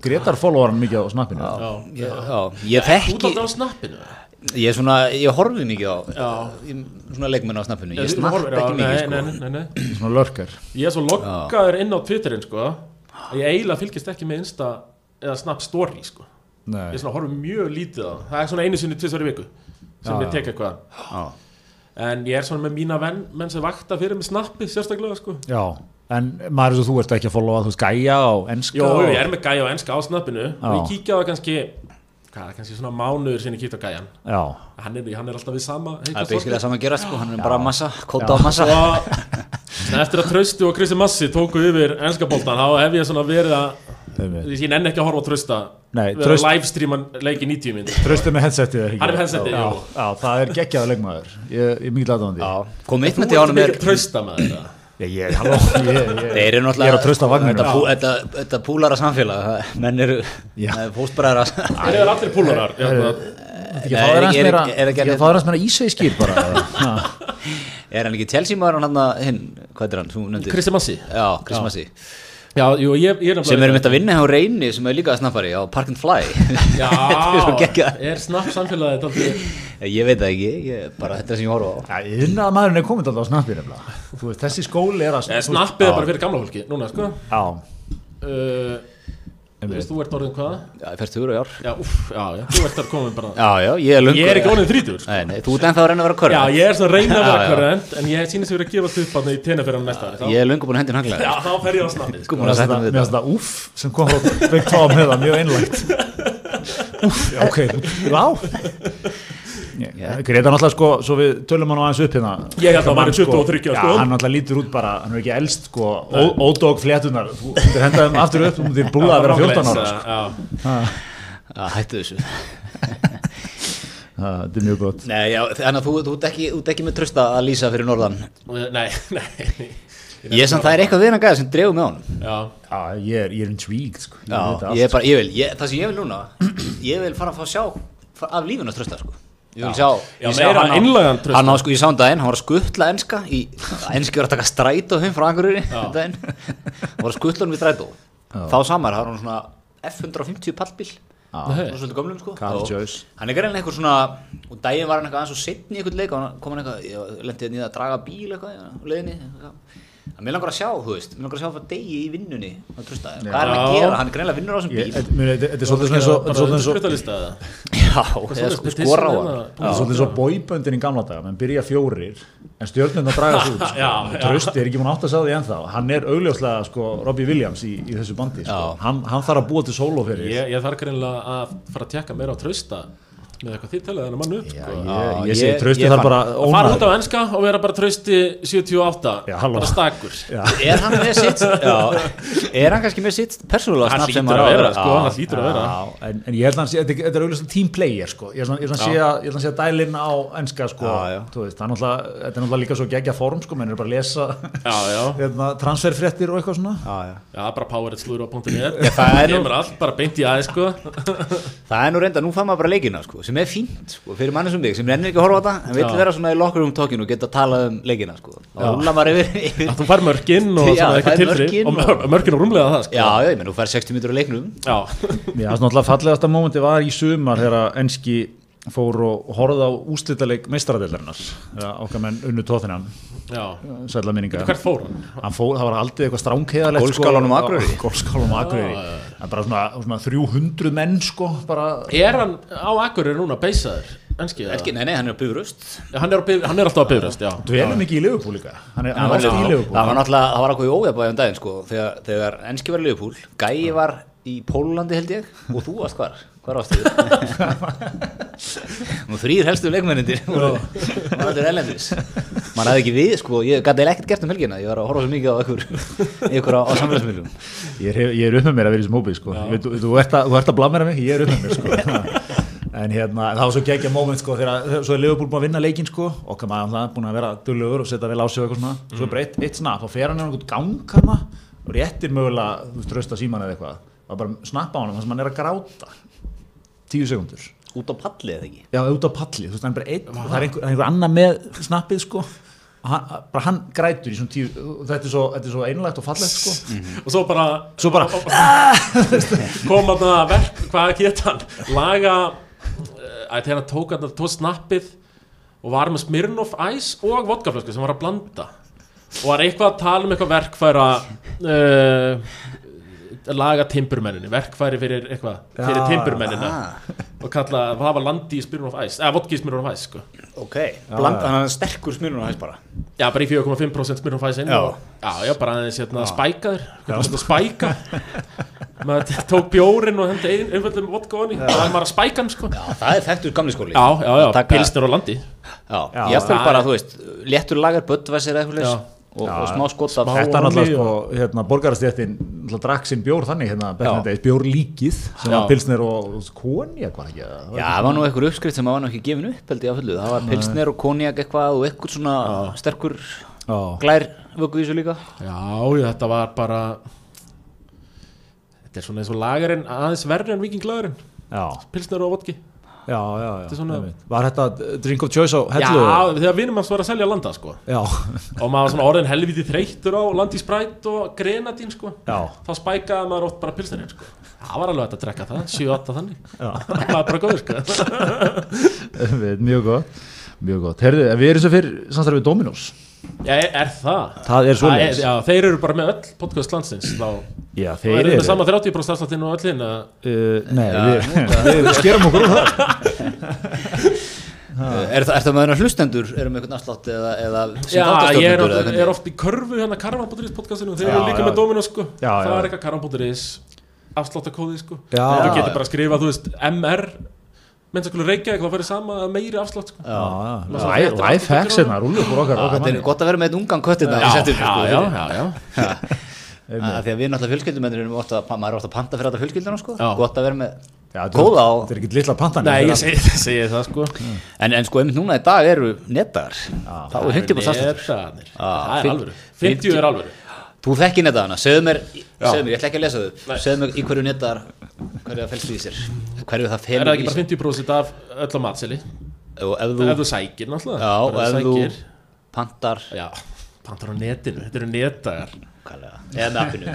S1: Gretar follower hann mikið á snappinu.
S2: Já,
S3: ég, já, ég
S2: Þú
S3: þekki
S2: ert alltaf á snappinu?
S3: Ég er svona, ég horfi mikið á
S2: Já.
S3: ég, Svona leikmenn á snappinu, ég
S2: Þú
S3: snapp
S2: horfir- já,
S3: ekki mikið
S2: nei,
S3: sko.
S2: nei, nei, nei.
S1: svona lörkar
S2: Ég er svo loggaður inn á Twitterin sko. Að Ég eiginlega fylgist ekki með Insta Eða Snap Story sko.
S1: Nei.
S2: Ég svona horfum mjög lítið á það. Það er svona einu sinni tvisvar í viku Sem
S1: Já,
S2: ég
S1: já.
S2: tek eitthvað.
S3: Já,
S2: En ég er svona með mína venn, menn sem vakta fyrir með snappi sérstaklega sko.
S1: Já, en maður þú ert ekki að followa þú veist gæja á enska
S2: Jó,
S1: og...
S2: ég er með gæja og enska á snappinu. Og ég
S1: Já.
S2: kíkja á það kannski hvað, kannski svona mánuður sinni kíkja á gæjan
S1: já,
S2: hann er, hann er alltaf við sama
S3: það er beiskilega saman að gera sko Hann er bara massa, kóta á massa.
S2: Og eftir að Trausti og Kristi Massi tóku yfir enska boltan þá hef ég svona verið að. Ég nenni ekki að horfa á Trausta.
S1: Nei,
S2: við
S1: Traust-
S2: að livestreama leiki 90 minn
S1: tröstu með headsetið eða ekki?
S2: Hann er með headsetið,
S1: já,
S2: jú.
S1: já, það er geggjaða leikmaður. Ég, ég er mikið aðdáðandi
S3: Já, commitment
S2: þú
S3: í
S2: ert
S3: ánum er
S2: Trausta með þetta.
S1: Ég, ég, halló, ég, ég,
S3: Þeir eru
S1: ég er að trösta vagninu
S3: Þetta, pú, þetta, þetta púlara samfélag það- Menn eru
S1: Já.
S3: fóstbræðra.
S2: Þeir eru allir púlarar
S3: er-
S1: aðeins meira þér aðeins meira ísæskýr bara. Ha.
S3: Er hann ekki Chelsea maður hann að hinn Hvað er hann?
S2: Kristi Massi
S3: Já,
S2: jú, ég, ég er
S3: Sem eru myndið að vinna hjá Reyni sem er líka snappari á Park and Fly.
S2: Já,
S3: er
S2: er snapp samfélagið daldið
S3: Ég veit það ekki, ég, bara þetta sem ég horfa á.
S1: Já, innan að maðurinn er komin alltaf á. Þú veist, þessi skóli er að
S2: Eh, Snappið er bara fyrir gamla fólki, núna sko.
S1: Já,
S2: uh, veist, þú ert orðin hvað?
S3: Já, ég færst hugur og jár
S2: Já, uff, já, já, þú ert þar komin bara
S3: Já, já, ég er löngu
S2: Ég er ekki orðin þrítur sko.
S3: Nei, nei, þú ert ennþá að reyna að vera körn
S2: Já, ég er svona að reyna að vera hverjent En ég sýnist að vera að gefa upp hann í tenafyrran næsta ári, þá-
S3: Ég er löngu búin að hendin hanglega
S2: Já, þá fer ég á snappið sko.
S1: Mér
S3: að setja
S1: þetta- þetta úff sem kom frá Tom með það, mjög einlægt. Já, ok, já Greta náttúrulega sko, svo við tölum hann á aðeins upp hérna.
S2: Ég held að hann væri
S1: Mann,
S2: 23
S1: Já,
S2: sko.
S1: hann náttúrulega lítur út bara, hann er ekki elst sko, ó- ódóg flétunar Þú myndir henda þeim aftur upp, þú myndir búða að vera 14 ára sko.
S2: Já,
S3: Já, hættu þessu.
S1: Það er mjög gott.
S3: Nei, já, þannig að þú, þú, ert ekki, með trösta að lýsa fyrir norðan.
S2: Nei, nei.
S3: Ég er samt, það er eitthvað við hann gæða sem dregur með honum.
S2: Já,
S1: Já, ég er, ég er intrigued sko.
S3: Já, ég er bara, ég vil, ég, það sem ég vil núna Ég vil fara að fá sjá af lífinu trösta, sko
S1: sko.
S3: Ég vil sjá,
S2: Já,
S3: ég sjá
S2: meira
S3: hann á-. Hann á sko í sándaginn, hann var að skuttla enska í, Enski var að taka strætó heim frá um daginn. Hann var að skuttla hann við strætó. Þá samar, það var hann svona F-150 pallbíl. Gömlum sko. Hann er greinlega eitthvað svona Og daginn var hann eitthvað aðeins og setni í eitthvað leik og hann kom hann eitthvað, ég lendi hérna í það að draga bíl eitthvað. En mér langar að sjá, þú veist, mér langar að sjá það degi í vinnunni hvað er hann að gera, hann er greinlega vinnur á þessum
S1: Ég-
S3: bíl.
S1: þetta er svolítið svona er
S2: eða?
S3: Sko skora á hann
S1: Það? Er svolítið svo bóiböndin í gamla daga, menn byrja fjórir en stjórnirna draga svo út sko. Trausti er ekki múin átt að sá því ennþá. Hann er augljóslega sko, Robbie Williams í, í þessu bandi sko. Hann, hann þarf að búa til sóló fyrir.
S2: Ég, ég þarf greinlega að fara að tjekka meira á trausta með eitthvað þið telja þennan mann upp
S1: Já,
S2: sko.
S1: ég,
S3: Já,
S1: ég segi þarf
S3: fann-
S1: bara
S2: að fara út á enska og vera bara trausti 78
S1: Já, halló.
S2: bara stakur
S1: Já.
S3: Er hann með sitt, já, er hann kannski með sitt persónulega
S2: hann
S3: snapp sem
S2: hlýtur að vera sko,
S3: Já.
S2: hann hlýtur að vera
S1: Já, en, en ég held að hann sé, þetta, þetta er auðvitað team player sko. ég held að hann sé að, ég held að hann sé að dælinn á enska sko.
S3: Já, já.
S1: Þú veist, hann náttúrulega, þetta er náttúrulega líka svo gegja form sko, menn er bara að lesa
S2: já, já,
S1: hérna, transferfréttir og eitthvað svona
S3: Já, já.
S2: já, bara poweritslúður.net
S3: Já, það er nú-
S2: kemur allt, bara beint í aðeins sko.
S3: Það er nú reynda, nú fann maður bara leikina sko, sem er fínt sko, fyrir manni sem þig, sem rennir ekki að horfa á þetta en vill
S2: Já.
S3: vera svona í lokkur um tókinu og geta að tala um leikina sko.
S2: þú fær mörkin og
S3: Já,
S2: eitthvað tilfri
S3: mörkin
S2: og mör- mörkin og rúmlega það sko.
S3: Já, já, ég menn, þú fær 60 mítur á leiknum
S2: já,
S1: það er náttúrulega fallegasta mómenti var í sumar þegar enski fór og horfði á úslitaleg meistaradeildarinnar. Okkar menn unnu tóþinan
S2: já.
S1: sætla minninga
S2: fór hann?
S1: hann fór, það var aldrei eitthvað stránkheðalegt
S3: Golfskálanum á Akureyri.
S1: Golfskálanum á Akureyri. er bara svona, svona 300 menn sko bara
S2: er hann á Akureyri núna beisaður? Enski,
S3: Ekki, nei, nei, hann er á bifurust
S2: hann, er hann er alltaf á bifröst, já.
S1: Dvelum ekki í Liverpool líka. Hann er, hann
S3: Það var, náttúrulega, það var eitthvað í ójabæðum daginn sko, þegar, þegar enski var í Liverpool, Gæi var í Pólandi held ég og þú varst hvar, hvar varstu? Nú þrýr helstu leikmennindir var allir ellendis maður hafði ekki við, sko, ég gæti ekkert gert um helgina. Ég var að horfa svo mikið á ykkur, ykkur á, á samfélagsmiðlum.
S1: Ég er, ég er upp með mér að vera í hópi sko. Ég veit, þú, þú, ert að, þú ert að blamera mig, ég er upp með mér sko. en hérna, það var svo geggja moment sko, þegar svo er Liverpool búin að vinna leikinn sko, okkar maður það, búin að vera dullugur og setja vel á sig og eitthvað svona, svo tíu sekundur
S3: út á palli eða ekki?
S1: Já, út á palli, þú veist, hann er bara einn og það er einhver, einhver annar með snappið sko. Og hann, bara hann grætur í svona tíu þetta er svo, þetta er svo einlægt og fallegt sko.
S2: Og svo bara,
S1: svo bara,
S2: kom að það verk, hvað get hann? Laga eh, að þegar hann tók hann tók snappið og var með Smirnoff Ice og vodkaflösku sem var að blanda. Og var eitthvað að tala um eitthvað verkfæra uh, laga timburmenninni, verkfæri fyrir eitthvað, fyrir
S1: Já,
S2: timburmennina.
S3: Ah,
S2: og kalla, það var landi í Smirnoff Ice eða vodki í Smirnoff Ice sko.
S3: Ok, bland, hann er sterkur smyrnum á hæs bara.
S2: Já, bara í 4,5% Smirnoff Ice inn.
S3: Já.
S2: og, já, já, bara aðeins hérna, spækaður. Hvernig spæka? Maður tók bjórin og hendi ein, einföldum vodka onni og það var maður að spæka hann sko. Já,
S3: já, það er þekktur gamli skóli.
S2: Já, já,
S3: Taka-
S2: pilsnir á landi.
S3: Já,
S1: Já,
S3: ég
S2: það
S3: bara, þú veist, léttur lagar böttvæsir eða eitthvað
S2: Já.
S3: Og,
S1: Já,
S3: og smá skot af
S2: smá-
S1: Þetta er náttúrulega sko, hérna, borgarastjættin drakk sinn bjór þannig, hérna, bjór líkið sem
S2: Já.
S1: var pilsnir og konjak var ekki?
S3: Já, það var nú einhver uppskrift sem var nú ekki gefin upp held ég á fullu, það var pilsner og konjak eitthvað og eitthvað svona sterkur
S1: Já.
S3: glær vöku í þessu líka.
S2: Já, já, þetta var bara þetta er svona eins og lagarinn aðeins verri en vikinglagarinn
S1: Já,
S2: pilsnir og vodki
S1: já, já, já.
S2: er svona-.
S1: Var þetta drink of choice á
S2: Já,
S1: hellu?
S2: þegar vinum hans var að selja landa sko
S1: Já,
S2: og maður var svona orðin helviti þreyttur á landi sprætt og grenadín sko
S1: já,
S2: þá spækaði maður oft bara pilsnerinn sko. það var alveg að drekka það, 7-8 þannig
S1: já.
S2: það var bara góður sko
S1: mjög gott Mjög gott, herðu, við erum svo fyrir samstarfið Dominos
S2: Já, er, er það?
S1: Það er svoleiðis.
S2: Já, þeir eru bara með öll podcast landsins þá
S1: Já,
S2: þeir eru
S1: eru
S2: með sama 30% afsláttinn og öllin að
S1: uh, Nei, við, við skerum okkur úr það
S3: Er það, er það með hennar hlustendur, erum við einhvern afslátt eða, eða sem
S2: Já, ég er,
S3: þáttastjórnendur
S2: oft,
S3: eða hvernig?
S2: er oft í körfu hérna Karvan.is podcastinu þeir eru líka
S1: já.
S2: með Dominos sko
S1: Já,
S2: það
S1: já.
S2: er eitthvað Karvan.is afsláttakóði sko
S1: Já.
S2: þú getur bara að skrifa, þú veist, MR mennsakulu Reykjavík, þá fyrir sama meiri afslátt sko.
S1: Já,
S2: Maður
S1: já,
S2: svo
S1: Life-
S2: fréttir
S1: life
S2: aftur
S1: hacks
S2: til
S1: hérna, upp úr okkar,
S3: Þetta er gott að vera með einn ungan köttina
S2: Já, já,
S3: sko,
S2: já,
S3: Því að við náttúrulega fjölskyldumennir erum ofta, er að panta fyrir þetta fjölskylduna sko, gott að vera með
S1: er-
S3: góða á
S1: Þetta er ekki litla pantanir
S2: Nei, ég segi, það. Sko.
S3: En, en sko einmitt núna í dag eru nettagar þá er 50 på stafstöður
S2: Netaðanir.
S3: Já,
S2: Það er alvöru. 50 er alvöru.
S3: Þú þekki nettagana, segðu mér, ég ætla ekki að lesa þau. Segðu mér í hverju nettagar hverju það felst í sér? Hverju það
S2: Er
S3: felur
S2: það
S3: í
S2: ekki bara
S3: sér?
S2: 50% af öll á matseli
S3: ef þú
S2: sækir náttúrulega.
S3: Ef þú
S2: sækir.
S3: pantar
S2: Já, pantar á netinu, þetta eru netdagar.
S3: Eða appinu.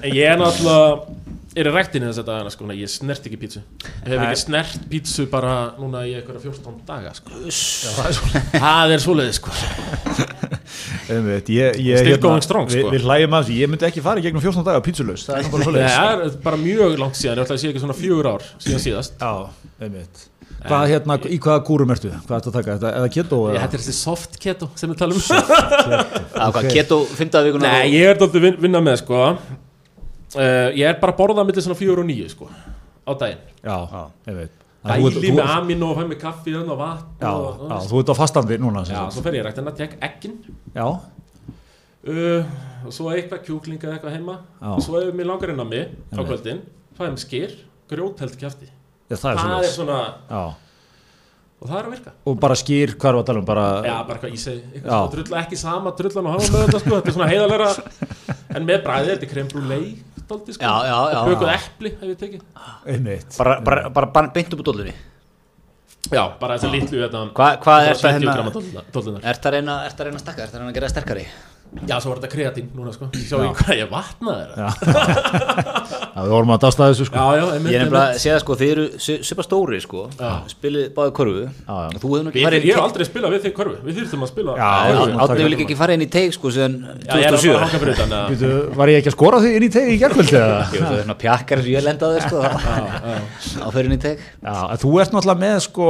S2: En ég er náttúrulega er í ræktinu þess að dagana sko, ég snert ekki pítsu Ég hef ekki snert pítsu bara núna í eitthvað 14 daga sko. Það er svoleiðis sko.
S1: Ég, ég,
S2: Still going strong,
S1: við,
S2: sko.
S1: við hlægjum að því, ég myndi ekki fara í gegnum 14 daga pítsulust, það er nú bara
S2: Nei,
S1: svoleiðis
S2: Það er bara mjög langt síðan, ég ætla að sé ekki svona fjögur ár síðan síðast
S1: Já, einmitt Hvað hérna, í hvaða kúrum ertu? Hvað ertu að taka? Þetta, eða keto?
S2: Ég
S1: eða?
S2: hættir þessi soft keto sem við talum um
S3: að hvað, keto 15 vikuna
S2: Nei, ég er dálítið vin, vinna með sko uh, Ég er bara að borða millir svona fjögur og nýju sko á daginn.
S1: Já, að þú-
S2: Dæli með amino og fæ með kaffi og vatn
S1: Já,
S2: og,
S1: já, þú ert á fastandi núna sem
S2: Já, svo fer ég rækt en að tek eggin.
S1: Já,
S2: uh, og svo eitthvað kjúklinga eða eitthvað heima.
S1: Já.
S2: og svo ef mér langar inn á mig á kvöldin fæðum skýr, grjótheld kjafti.
S1: Já það er
S2: það er svona,
S1: Já,
S2: og það er að virka.
S1: Og bara skýr, hvað er að tala um? Bara,
S2: Já, bara eitthvað í sig,
S1: Já.
S2: eitthvað svona drulla ekki sama drullan og hafa með þetta sko, þetta er svona heiðalega en með bræði, þetta er krem stolti sko,
S3: Já, já, já.
S2: og bökuð epli hef ég tekið.
S1: Einmitt.
S3: Bara, bara, bara, bara beint upp á dollunni?
S2: Já, bara litlu hérna,
S3: Hvað- hvað er það
S2: 70
S3: hérna- Ert að reyna, að reyna að stakka, ert að reyna að gera sterkari
S2: Já, svo var þetta kreatín núna sko, sjá ég hvað ég vatnaði
S1: Já, Já, við vorum að dásta þessu sko.
S2: Já, já, einmitt,
S3: Ég er nefnilega að segja sko, þið eru svipa stóri sko. Spilið báði korfu
S1: Já, já.
S3: og Þú hefur nú ekki
S2: Við,
S3: farið
S2: ég hef aldrei spilað við þig körfu, við þurftum að spila
S1: Já,
S3: Átni vil ekki farið inn í teig sko síðan
S2: Já, ég er að
S3: 2007
S2: hanga fyrir utan að-
S1: Býtu, Var ég ekki að skora því inn í tegi í?
S3: Jú, það er svona pjakkar sem ég lendaði sko. Á fyrir inn í teig.
S1: Þú ert náttúrulega með sko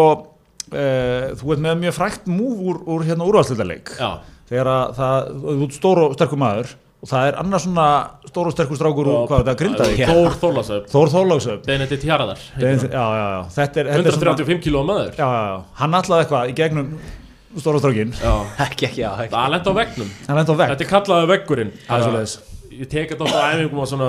S1: uh, þú ert með mjög frækt múf úr, úr hérna úrvalstildaleik
S2: Já,
S1: þegar að það, þú ert stór og sterkur maður og það er annars svona stór og sterkur strákur og hvað er þetta, grindaði?
S2: Þór Þólasöf,
S1: Þór Þórlaugsöp
S2: Benedikt Hjarðar
S1: Já, já, já, þetta er, þetta er svona,
S2: 135 kíló maður.
S1: Já, já, já, hann allaði eitthvað í gegnum stóra strákin
S2: Já,
S3: Ekki, ekki, já, ekki.
S2: Það lent á vegnum
S1: á
S2: Þetta er kallaði veggurinn
S1: er.
S2: Ég tek þetta á æfingum og svona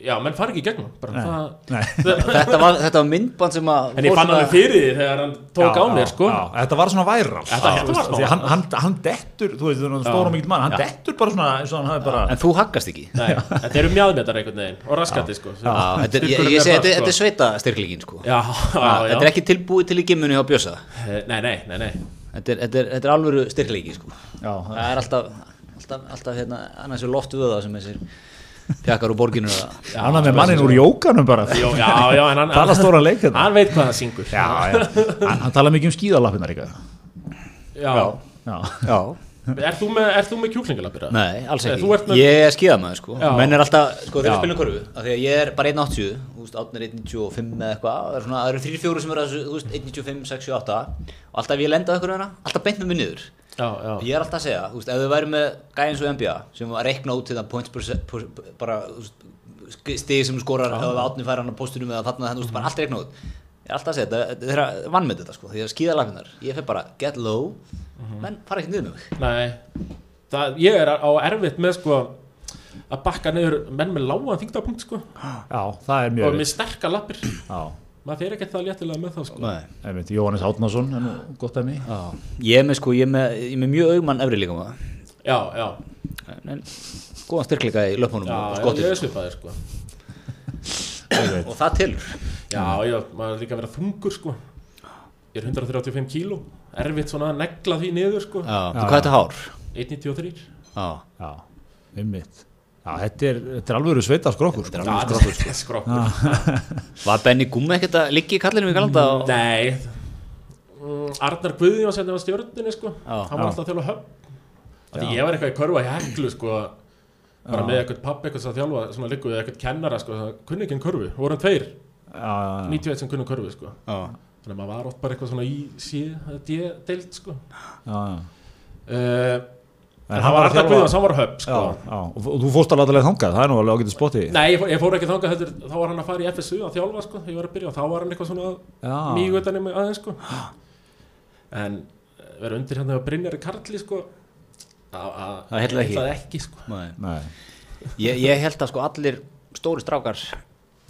S2: Já, menn fari ekki í gegnum bara,
S1: Nei.
S2: það,
S1: Nei.
S3: Þetta var, þetta var myndband sem að
S2: En ég fann
S3: svona-
S2: alveg fyrir því þegar hann tók á mér sko.
S1: já, þetta var svona væral
S2: Þetta- þetta var
S1: hann, hann, hann dettur, þú veist, þú veist, stóra mikill mann hann dettur bara svona eins og hann hafi bara
S3: En þú haggast ekki.
S2: Nei, þetta eru mjadmetar einhvern veginn og raskati sko
S3: Já, þetta er, ég, ég
S2: er
S3: segi, þetta,
S2: sko.
S3: er sveita styrklingin sko.
S2: Já, já, já
S3: Þetta er ekki tilbúið til í gimmunni á bjösa
S2: Eh, Nei, nei, nei, nei.
S3: Þetta er, þetta er, þetta er alvöru styrkleiki sko.
S1: Já,
S3: Það er alltaf, alltaf, alltaf hérna, annars er loft vöða sem þessir pjakkar úr borginu. Að-
S1: hann er með mannin úr jókanum bara.
S2: Jó, Já, já, en hann
S1: tala stóra leik hérna.
S2: Hann veit hvað það syngur.
S1: Já, já, hann, hann tala mikið um skíðalappinnar líka.
S2: Já.
S1: já,
S3: Já.
S2: Er þú með, er þú með kjúklingalapir?
S3: Nei, alls ekki.
S2: ert með-
S3: Ég er skíðamaður sko. Menn er alltaf, sko, þegar ég spilum korfu af Því að ég er bara 1.80 Þú veist, áttin er 1.95 eða eitthvað Það eru svona, það eru 3-4 sem eru að þessu, þú veist, 1.95, 6, 7, 8 Og alltaf ég lenda hana Alltaf beint með mig niður
S2: Já, já.
S3: Ég er alltaf að segja, þú veist, ef þau væri með gæði eins og NBA Sem var að reikna út til það points per, se- per, bara, stig sem skorar Ef átni fær hann á postunum eða þarna Þú veist, bara allt reikna út. Ég er alltaf að segja, þetta þetta er að vann með þetta, sko Því að skíðalafinnar, ég fer bara get low Menn fara ekki niður með mig.
S2: Nei, það, ég er á erfitt með sko að bakka niður menn með lágan þingdapunkt sko.
S1: Já, það er
S2: og
S1: mjög
S2: með sterkar lappir.
S1: Já,
S2: maður fer ekkert það léttilega með það sko.
S3: Nei.
S1: Jóhannes Átnason er nú gott að mig
S3: Já, ég er með sko, ég er með, ég er með mjög augmann efri líka maður.
S2: Já, já,
S3: en, góðan styrkleika í löpunum
S2: já, ég er svipaðir sko.
S3: Og það tilur
S2: Já, já, maður er líka að vera þungur sko. Ég er 135 kíló. Erfitt svona að negla því niður sko.
S3: Já, þú hvað er þetta hár?
S2: 193
S3: Já,
S1: já, já, þetta er, þetta er alveg sveita skrokkur sko.
S2: Þetta er skrokkur
S3: var Benny Gummi ekkert að liggja í kallinu í galanda og...
S2: Nei. Mm, Arnar sem var stjórninni sko.
S3: Já.
S2: hann var alltaf að þjálfa höfn. Því ég var eitthvað í körfa í heklu sko bara með eitthvað pappi eitthvað að þjálfa svona líku við eitthvað kennara sko kunni ekki en körfu, vorum tveir.
S1: Já, já, já,
S2: 91 sem kunni körfu sko.
S3: Já,
S2: þannig að maður var oft bara eitthvað svona í sko.
S1: Já, já.
S2: uh,
S1: En hann var
S2: var
S1: að
S2: Arnar
S1: þjálfa-
S2: Guðjón, hann var höfn
S1: Já,
S2: sko
S1: og og þú fórst alveg þangað, það er nú alveg ágætið spotti
S2: Nei, ég fór, ég fór ekki þangað heldur, þá var hann að fara í FSU að þjálfa sko, ég var að byrja og þá var hann eitthvað svona
S1: Já.
S2: mjög utan í mig aðeins sko en eh, vera undir hérna að Brynjari Karli sko að- að-
S3: Það heillaði ekki.
S2: ekki sko
S3: nei.
S1: Nei,
S3: ég, ég held að sko allir stóri strákar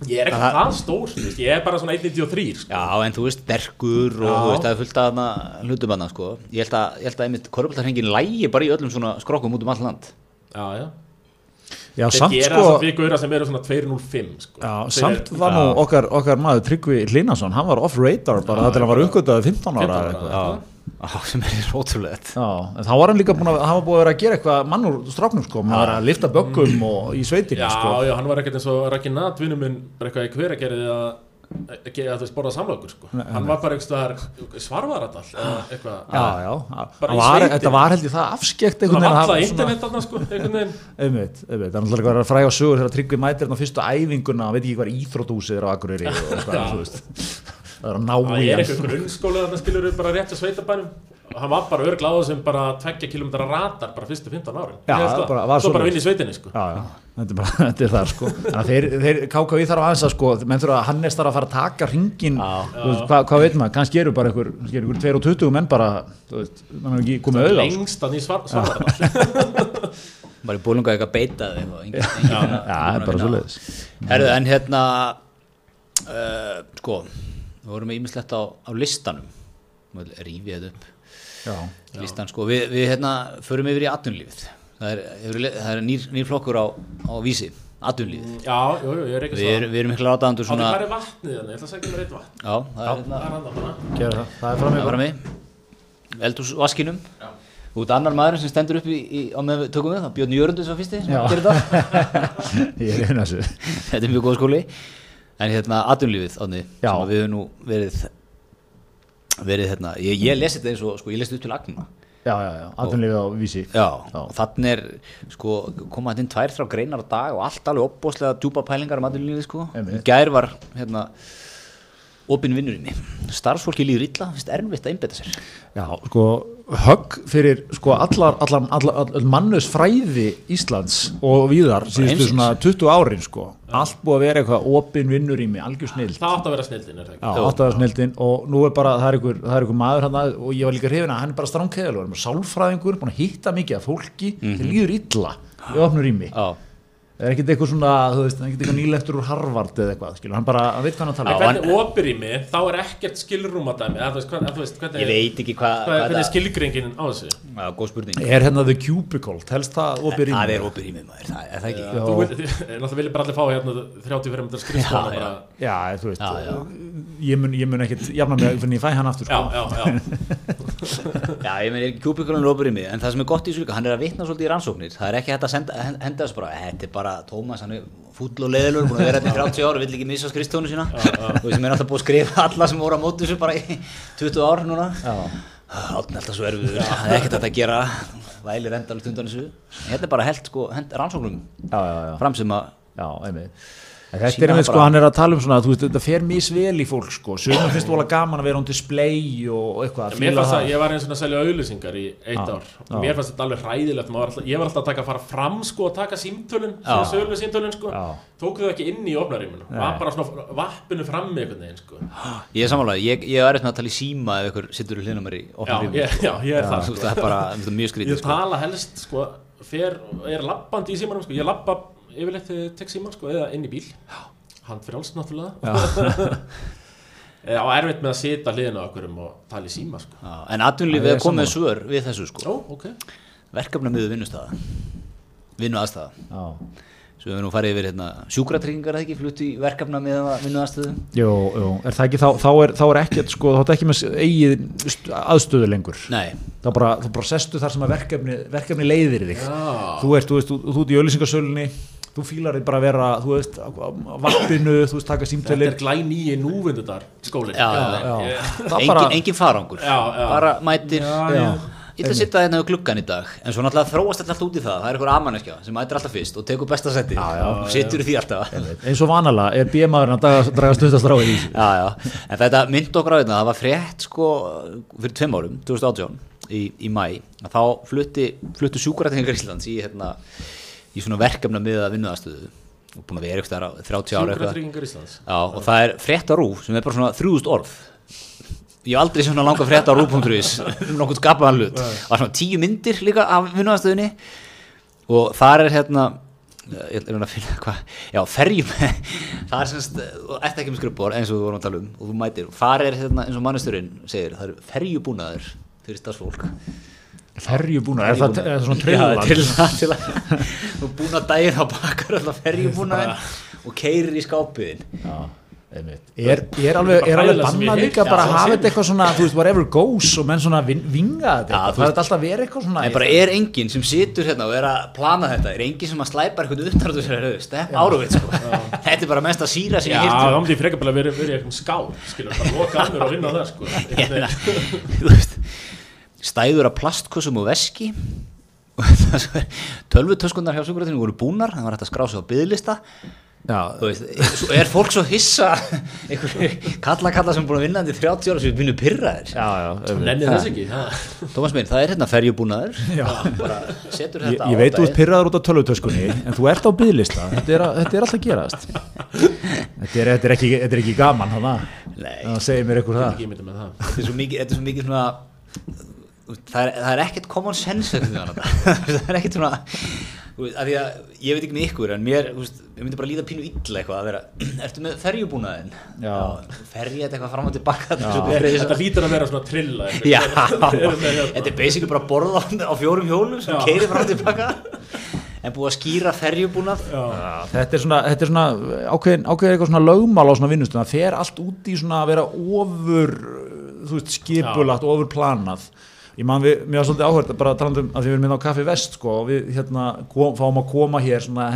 S2: Ég er ekki það stór, þú veist, ég er bara svona 1.93 sko.
S3: Já, en þú veist, derkur og þú veist, það er fullt af hlutum hana, sko. Ég held að, ég held að einmitt korfbaltarhengin lægi bara í öllum svona skrokkum út um all land.
S2: Já, já.
S1: Já,
S2: þeir
S1: samt
S2: gera
S1: sko-
S2: þess að við gauðra sem eru svona 205 sko.
S1: Já,
S2: Þeir
S1: samt
S2: eru-
S1: var nú okkar, okkar maður Tryggvi Hlinason, hann var off radar bara það til hann var uppgötaði 15 ára
S2: 15
S1: eða
S2: ára,
S1: eitthvað.
S3: Já, Já, sem er
S1: en þá var hann líka búin að, búin að vera að gera eitthvað mann úr stráknum sko, hann var að lifta böggum og í sveitinni
S2: Já,
S1: sko.
S2: já, hann var ekkert eins og Raki Nat vinnu minn bara eitthvað í hver að gera því að að veist borða samlokur sko. hann var bara eitthvað svarvaradall eða eitthvað.
S1: Já, já, var, þetta var held ég það afskekt
S2: það var alltaf internet þarna sko,
S1: einmitt, einmitt, hann eitthvað að fræga sögur þegar Tryggvi mætir hann á fyrstu æfinguna, hann veit ekki hvað íþrótúsið er á Akureyri og eitthvað, þú veist það er að ná
S2: það
S1: í
S2: er
S1: hann.
S2: eitthvað grunnskóla þarna skilur við bara rétt að sveitabænum. Hann var bara örgláður sem bara 2 km radar bara fyrstu 15 árin.
S1: Já,
S2: Ég held það.
S1: bara- var
S2: svo bara
S1: svoleiðis.
S2: vinn í sveitinni sko.
S1: Já, já, þetta er bara, þetta er það sko. Þeir, þeir KKV þarf aðeins að sko menn þurfa að Hannes þarf að fara að taka ringin hvað, hvað veit maður, kannski eru bara einhver kannski eru einhver 2 og 20 menn bara mann er ekki komið auðvitað
S2: lengstan í svar, svarvaradall
S3: Bara í bólunga eitthvað beitað eitthvað, engin- engin-
S1: Já, það er bara svo leiðis
S3: Herðu, en hérna uh, sko við vorum með ímislegt á, á listanum. Rífið þetta upp.
S1: Já,
S3: listan sko, við, við hérna förum yfir í atvinnlífið það er, það er nýr, nýr flokkur á, á vísi. Atvinnlífið
S2: já, jú, jú, ég er ekki
S3: við, erum- við erum mikla átaðandur
S2: Svona... Það er vatnið þannig, ég ætla að segja mér eitt vatn.
S3: Já, það er hérna
S2: Það er
S1: það, það er fram
S3: það var mig eldhúsvaskinum. Út annar maður sem stendur upp í, í, á með við tökum við, það Björn svo fyrsti sem
S1: Já.
S3: þetta
S1: Ég er einu þessu.
S3: Þetta er mjög góð skóli en hérna atvinnlífið ánni,
S1: Já.
S3: sem við höfum nú verið verið hérna, ég, ég lesi þetta eins og sko, ég lesi þetta upp til agna
S1: Já, já, já, atvinnlífið á vísi
S3: Já, og þannig er sko, koma þetta inn tvær, þrjá greinar á dag og allt alveg opbóðslega djúpa pælingar um atvinnulífið sko. Gær var hérna opinn vinnur í mig. Starfsfólki líður illa, finnst erfitt að einbeta sér.
S1: Já, sko, högg fyrir sko allar, allar, allar, allar mannus fræði Íslands og víðar síðustu svona 20 árin sko allt búið að vera eitthvað opin vinnur í mig algjör snill
S2: Það átt að vera snildin, er það
S1: Já,
S2: ekki?
S3: Jú.
S1: áttaðarsnildin og nú er bara, það er ykkur, það er ykkur maður hann og ég var líka hrifin að hann er bara stránkæðalur, hann er sálfræðingur, búin að hitta mikið af fólki, þeir líður illa í opnur í mig.
S3: Já,
S1: er ekkert eitthvað svona, þú veist, ekkert eitthvað nýlektur úr Harvard eða eitthvað, skilur, hann bara, hann veit hvað hann að tala
S2: En
S1: um.
S2: hvernig opir í mig, þá er ekkert skilrúmadæmi, eða þú veist, hvernig
S3: ég veit ekki hvað
S2: hvað,
S3: hva
S2: hvernig er
S3: það
S2: skilgringin á þessu?
S3: Já, góð spurning.
S1: Er hérna The Cubicle, telst það opið
S3: Það
S1: rými?
S3: er opinn í mig maður, það er það ekki.
S1: Já.
S2: Þú vil, vilja bara allir fá hérna 34 metrar skrifstofana
S3: Já, já.
S2: bara,
S1: Já, þú veist,
S3: Já, já.
S1: ég mun, ég mun ekkert jafna mig fyrir ég fæ hann aftur,
S2: já,
S1: sko.
S2: já, já,
S3: Já, þessu þessu bara, þetta Tómas, hann er fúll og leðilur, búin að vera þetta í 30 ára, vill ekki missa skrifstónu sína. Og sem er alltaf búið að skrifa alla sem voru á móti þessu bara í 20 ár núna.
S1: Já,
S3: Átni alltaf svo erfiður, það er ekkert að gera vælir endalegt undan þessu En Þetta er bara held sko, hend, rannsóknum
S1: já, já, já.
S3: fram sem að
S1: Já, einmitt. Þetta er einmitt
S3: það
S1: sko, hann er að tala um svona, þú veist, þetta fer misvel í fólk sko, sumum finnst vola gaman að vera on display og eitthvað,
S2: Mér fannst að, ég var eins og að selja auðlýsingar í eitt
S1: Já,
S2: ár.
S1: já.
S2: Mér fannst þetta alveg hræðilegt, maður var alltaf, ég var alltaf að taka að fara fram sko og taka símtölun,
S3: Já.
S2: sögulegu símtölun sko. Tók þau ekki inn í opnaríminu, var bara svona vappinu frammi einhvern veginn sko.
S3: Ég er samanlega, ég, ég er eftir með að tala í síma ef ykkur sittur í í
S2: ég, ég er
S3: Þú
S2: það
S3: Það það mjög skrítið
S2: Ég
S3: sko.
S2: tala helst sko, fer, er lappandi í símanum sko, ég lappa yfirleitt tek síman sko, eða inn í bíl. Handfrjálst náttúrulega. Já, og erfitt með að sita hliðina á okkurum og tala í síma sko.
S3: Já, En
S1: ég
S3: er komið svör við þessu sko.
S2: Ó, ok.
S3: Verkefna miður vinnustæða Vinnu aðstæða
S1: Já,
S3: Svo við höfum nú farið yfir hérna, sjúkratryggingar eða ekki flutt í verkefna miður vinnu aðstöðu
S1: jú, jú, er það ekki, þá, þá, er, þá er ekkert sko, þá er ekki með eigið st- aðstöðu lengur.
S3: Nei,
S1: Það bara, þú bara sestu þar sem að verkefni, verkefni leiðir þig.
S2: Já,
S1: Þú ert, þú veist, þú, þú ert í öllisingasölunni, þú fílar þig bara að vera, þú veist, vappinu, þú veist, taka
S2: þetta
S1: símtölin.
S2: er glæn í skólinn.
S3: Já, Já,
S1: það
S3: engin,
S1: bara,
S3: engin farangur.
S2: Já, já.
S3: Bara mætir.
S1: Já,
S3: Ég ætla að sitta hérna á gluggan í dag En svo náttúrulega þróast þetta alltaf út í það. Það er einhver amaneskja sem mætir alltaf fyrst og tekur besta seti og situr í því alltaf.
S1: Eins og vanalega er bímaðurinn að draga, í
S3: já, en þetta mynd okkur á þetta Það var frétt sko fyrir tveim árum, 2018 í, í mæ að þá flutti, fluttu sjúkurættingar Íslands í, hérna, í svona verkefna með að vinnuðastöðu og búin að vera eitthvað þar á 30 ára eitthvað. Og það er frétt á rúf sem er bara svona þrjúðust orð. Ég hef aldrei svona langa frétt á rúf.is um nokkuð skapaðan hlut. Það var svona tíu myndir líka af vinnuðastöðunni og þar er hérna ég er að finna hvað já, ferjum. Það er semst, og eftir ekki með skrubor eins og við vorum að tala um og þú mætir, og þar er hérna eins og mannesturinn segir, það er ferjubúnaður fyrir stafsfólk
S1: ferjubúna, er það, er svona
S3: Já,
S1: trilla
S3: trilla til að þú er búin að daginn á bakar alltaf ferjubúnaðin og keirir í skápiðin
S1: Já, er, er alveg, er alveg
S2: Bara hræðilega sem
S1: banna
S2: ég
S1: líka bara að hafa þetta eitthvað svona, þú veist, whatever goes og menn svona vin, vinga þetta það er alltaf að vera eitthvað svona
S3: en bara er enginn sem situr hérna og er að plana þetta? Er enginn sem að slæpa eitthvað utan og sér stepp áruvit sko. þetta er bara mest að síra sem
S2: Já, þá myndi ég frekar bara verið verið eitthvað skál skilur, bara loka að mér og vinna það sko.
S3: Þú veist stæður af plastkossum og veski. Og tölvutöskunnar hjá sjúkratinu voru búnar það var hægt að skrá sig á byðlista
S1: Já,
S3: þú veist, svo er fólk svo hissa einhver kalla kalla sem er búin að vinna til 30 ára sem pyrraðir
S2: þess ekki ha.
S3: Tómas minn, það er hérna ferjubúnaður.
S1: Já.
S3: bara setur
S1: Ég,
S3: þetta
S1: ég veit þú ert pyrraður út á tölvutöskunni en þú ert á byðlista, þetta er, að- þetta er alltaf að gerast. Þetta er, þetta er, ekki, þetta er ekki gaman hana.
S3: Nei.
S1: það segir mér eitthvað það.
S2: Ekki mynda með það.
S3: Þetta er svo mikið, þetta er svo mikið svona það er, það er ekkert common sense það er ekkert svona þú veist, af því að ég veit ekki með ykkur en mér, veist, ég myndi bara líða pínu illa eitthvað að vera, ertu með ferjubúnaðin
S1: Já.
S3: ferja þetta eitthvað fram og tilbaka þetta er
S2: lítur að vera svona trilla eitthvað.
S3: Já, þetta er basically bara borð á, fjórum hjólum sem keirir fram og tilbaka. En búið að skýra ferjubúnað?
S1: Þetta er svona, þetta er svona ákveðin, ákveðin eitthvað svona lögmál á svona vinnustum það fer allt út í svona að vera ofur þú veist, skipulagt, ofur planað ég man við, mér var svolítið áhverð bara talandum að því við erum hérna á Kaffi Vest sko, og við hérna kom, fáum að koma hér svona